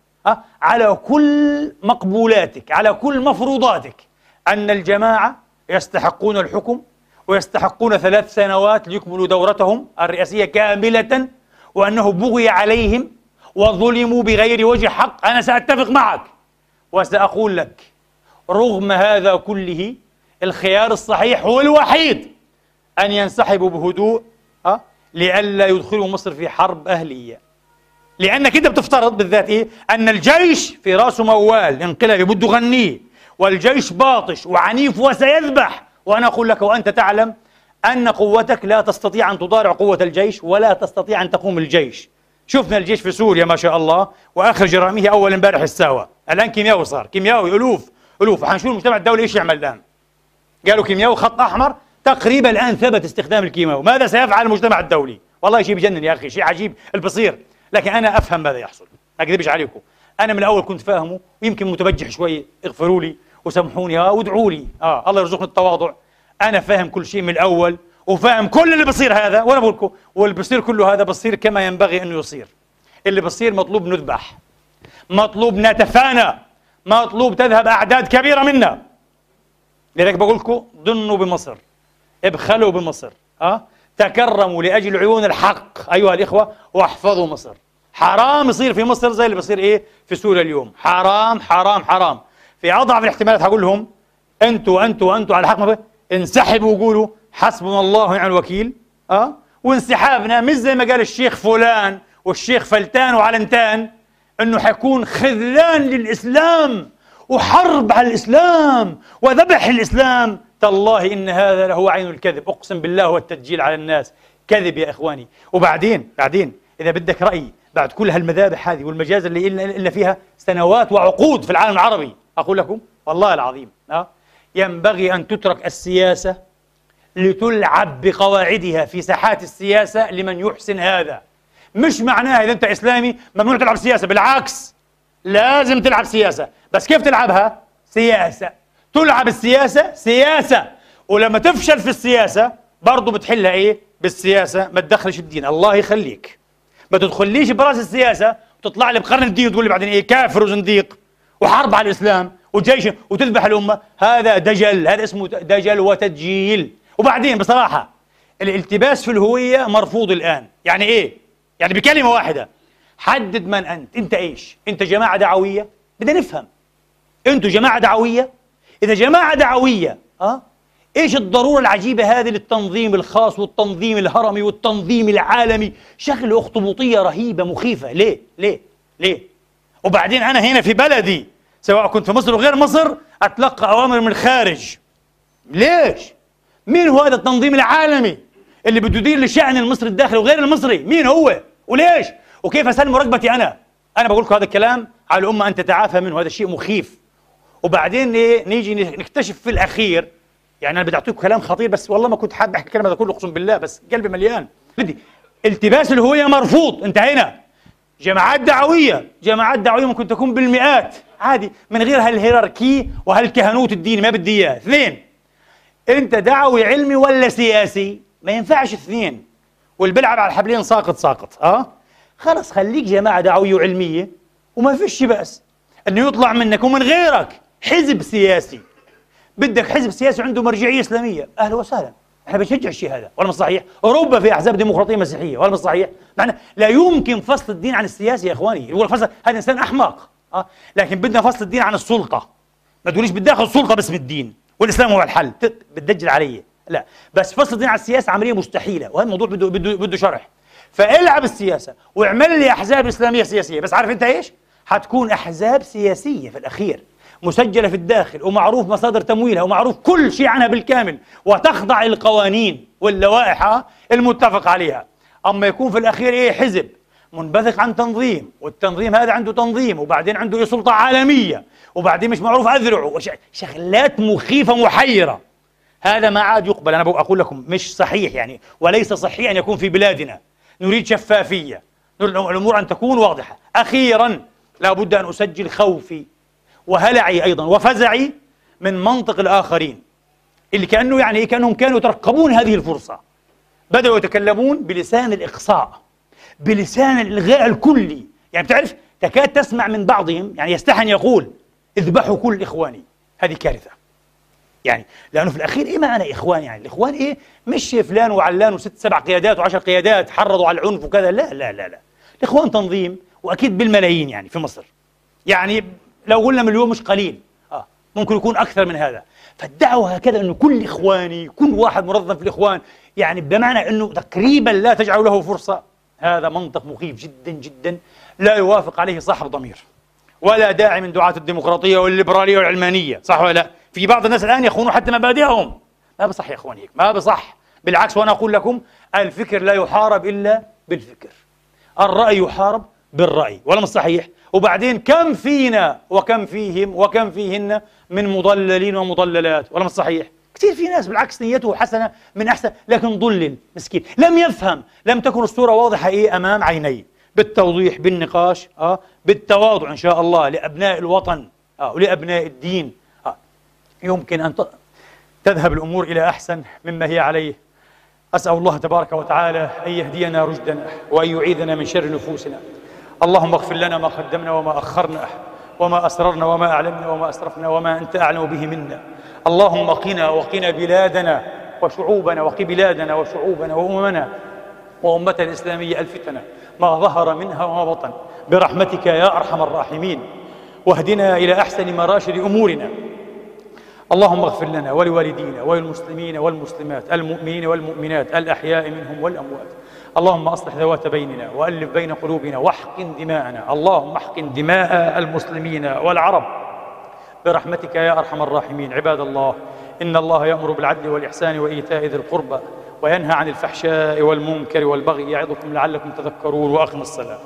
على كل مقبولاتك على كل مفروضاتك أن الجماعة يستحقون الحكم ويستحقون ثلاث سنوات ليكملوا دورتهم الرئاسية كاملة وأنه بغي عليهم وظلموا بغير وجه حق. أنا سأتفق معك وسأقول لك رغم هذا كله الخيار الصحيح هو الوحيد أن ينسحبوا بهدوء؟ لئلا يدخلوا مصر في حرب أهلية. لأنك أنت بتفترض بالذات إيه؟ أن الجيش في رأسه موال انقلابي بده غنيه والجيش باطش وعنيف وسيذبح. وأنا أقول لك وأنت تعلم أن قوتك لا تستطيع أن تضارع قوة الجيش ولا تستطيع أن تقوم الجيش. شفنا الجيش في سوريا ما شاء الله وآخر جرائمه أول امبارح الساوى الآن كيمياوي صار كيمياوي ألوف ألوف. حنشوف المجتمع الدولي إيش يعمل الآن؟ قالوا كيمياوي خط أحمر تقريبا الآن ثبت استخدام الكيماوي. ماذا سيفعل المجتمع الدولي؟ والله شيء بجنن يا أخي شيء عجيب. البصير لكن أنا أفهم ماذا يحصل. ما أكذبش عليكم. أنا من الأول كنت فاهمه ويمكن متبجح شوي اغفروا لي وسامحوني آه وادعوا لي. آه الله يرزقني التواضع. أنا فاهم كل شيء من الأول وفاهم كل اللي بصير هذا وأنا بقول لكم واللي بصير كله هذا بصير كما ينبغي انه يصير. اللي بصير مطلوب نذبح. مطلوب نتفانى. مطلوب تذهب أعداد كبيرة منا. لذلك بقول لكم ضنوا بمصر. ابخلوا بمصر. أه؟ تكرموا لأجل عيون الحق. أيها الإخوة واحفظوا مصر. حرام يصير في مصر زي اللي بصير إيه؟ في سوريا اليوم. حرام حرام حرام. في أضعف الاحتمالات هقول لهم أنتوا أنتوا أنتوا على الحق انسحبوا وقولوا حسبنا الله ونعم الوكيل. أه؟ وانسحابنا مش زي ما قال الشيخ فلان والشيخ فلتان وعلنتان إنه حيكون خذلان للإسلام وحرب على الإسلام وذبح الإسلام تالله إن هذا لهو عين الكذب. أقسم بالله هو التدجيل على الناس. كذب يا إخواني. وبعدين بعدين إذا بدك رأي بعد كل هالمذابح هذه والمجاز اللي إلا فيها سنوات وعقود في العالم العربي. أقول لكم والله العظيم أه؟ ينبغي أن تترك السياسة لتلعب بقواعدها في ساحات السياسة لمن يحسن هذا. مش معناها إذا أنت إسلامي ممنوع تلعب سياسة بالعكس لازم تلعب سياسة. بس كيف تلعبها؟ سياسة. تلعب السياسة؟ سياسة. ولما تفشل في السياسة برضه بتحلها إيه؟ بالسياسة. ما تدخلش الدين. الله يخليك. ما تدخليش براس السياسة وتطلع لي بقرن الدين وتقول لي بعدين إيه؟ كافر وزنديق وحرب على الإسلام وجيش وتذبح الأمة. هذا دجل. هذا اسمه دجل وتدجيل. وبعدين بصراحة الالتباس في الهوية مرفوض الآن. يعني إيه؟ يعني بكلمة واحدة. حدد من أنت. أنت إيش؟ أنت جماعة دعوية؟ بدنا نفهم. أنتوا جماعة دعوية؟ إذا جماعة دعوية أه؟ إيش الضرورة العجيبة هذه للتنظيم الخاص والتنظيم الهرمي والتنظيم العالمي؟ شغلة أخطبوطية رهيبة مخيفة. ليه؟ ليه؟ ليه؟ وبعدين أنا هنا في بلدي سواء كنت في مصر وغير مصر أتلقى أوامر من الخارج. ليش؟ مين هو هذا التنظيم العالمي اللي بده يدير لشأن المصري الداخلي وغير المصري؟ مين هو؟ وليش؟ وكيف أسلم رغبتي أنا؟ أنا بقول لكم هذا الكلام على الأمة أن تتعافى منه. هذا شيء مخيف. وبعدين نيجي نكتشف في الأخير يعني أنا بدي أعطيكم كلام خطير بس والله ما كنت حابب أحكي الكلام هذا كله أقسم بالله بس قلبي مليان. بدي. التباس الهويه مرفوض انتهينا. جماعات دعوية جماعات دعوية ممكن تكون بالمئات. عادي من غير هالهيراركي وهالكهنوت الديني ما بدي إياه. اثنين أنت دعوي علمي ولا سياسي؟ ما ينفعش اثنين. واللي بيلعب على الحبلين ساقط ساقط آه خلص خليك جماعة دعوية وعلمية وما فيش بأس. إنه يطلع منك ومن غيرك. حزب سياسي. بدك حزب سياسي عنده مرجعية إسلامية. أهلا وسهلا. إحنا بنشجع الشيء هذا. ولا مش صحيح؟ أوروبا في أحزاب ديمقراطية مسيحية. ولا مش صحيح؟ معنى لا يمكن فصل الدين عن السياسة يا إخواني. يقول فصل هذا إنسان أحمق. آه؟ لكن بدنا فصل الدين عن السلطة. ما تقوليش بدي اخذ السلطه باسم الدين. والإسلام هو الحل. بتدجل علي. لا. بس فصل الدين عن السياسة عملية مستحيلة. وهذا الموضوع بده بده بده شرح. فالعب السياسة واعمل لي أحزاب إسلامية سياسية. بس عارف أنت إيش؟ حتكون أحزاب سياسية في الأخير. مسجلة في الداخل ومعروف مصادر تمويلها ومعروف كل شيء عنها بالكامل وتخضع للقوانين واللوائح المتفق عليها. أما يكون في الأخير إيه؟ حزب منبثق عن تنظيم والتنظيم هذا عنده تنظيم وبعدين عنده إيه؟ سلطة عالمية وبعدين مش معروف أذرعه شغلات مخيفة محيرة. هذا ما عاد يقبل. أنا أقول لكم مش صحيح يعني وليس صحيح أن يكون في بلادنا نريد شفافية. الأمور أن تكون واضحة. أخيرا لا بد أن أسجل خوفي وهلعي أيضا وفزعي من منطق الآخرين اللي كأنه يعني إيه؟ كأنهم كانوا يترقبون هذه الفرصة. بدأوا يتكلمون بلسان الإقصاء بلسان الإلغاء الكلي. يعني بتعرف تكاد تسمع من بعضهم يعني يستحن يقول اذبحوا كل إخواني. هذه كارثة. يعني لأنه في الأخير إيه معنى إخوان يعني الإخوان إيه؟ مش فلان وعلان وست سبع قيادات وعشر قيادات حرضوا على العنف وكذا. لا لا لا لا. الإخوان تنظيم وأكيد بالملايين يعني في مصر. يعني لو قلنا مليون مش قليل. آه ممكن يكون أكثر من هذا. فالدعوة هكذا أنه كل إخواني كل واحد منظم في الإخوان. يعني بمعنى أنه تقريبا لا تجعل له فرصة. هذا منطق مخيف جدا جدا. لا يوافق عليه صاحب ضمير. ولا داعي من دعاة الديمقراطية والليبرالية والعلمانية. صح ولا لا؟ في بعض الناس الآن يخونوا حتى مبادئهم. ما بصح يا إخواني ما بصح. بالعكس وأنا أقول لكم الفكر لا يحارب إلا بالفكر. الرأي يحارب بالرأي. ولا مش صحيح؟ وبعدين كم فينا وكم فيهم وكم فيهن من مضللين ومضللات؟ ولا مش صحيح. كثير في ناس بالعكس نيته حسنة من أحسن لكن ضلل مسكين. لم يفهم لم تكن الصورة واضحة إيه أمام عينيه. بالتوضيح بالنقاش آه بالتواضع إن شاء الله لأبناء الوطن آه ولأبناء الدين آه. يمكن أن تذهب الأمور إلى أحسن مما هي عليه. أسأل الله تبارك وتعالى أن يهدينا رشدنا وأن يعيذنا من شر نفوسنا. اللهم اغفر لنا ما قدمنا وما أخرنا وما أسررنا وما أعلمنا وما أسرفنا وما أنت أعلم به منا. اللهم قنا وقنا بلادنا وشعوبنا وقي بلادنا وشعوبنا وأممنا وأمة الإسلامية الفتنة ما ظهر منها وما بطن. برحمتك يا أرحم الراحمين. واهدنا إلى أحسن مراشد أمورنا. اللهم اغفر لنا ولوالدينا وللمسلمين والمسلمات المؤمنين والمؤمنات الأحياء منهم والأموات. اللهم أصلح ذوات بيننا وألف بين قلوبنا واحقن دماءنا. اللهم احقن دماء المسلمين والعرب. برحمتك يا أرحم الراحمين. عباد الله إن الله يأمر بالعدل والإحسان وإيتاء ذي القربى وينهى عن الفحشاء والمنكر والبغي يعظكم لعلكم تذكرون وأقم الصلاة.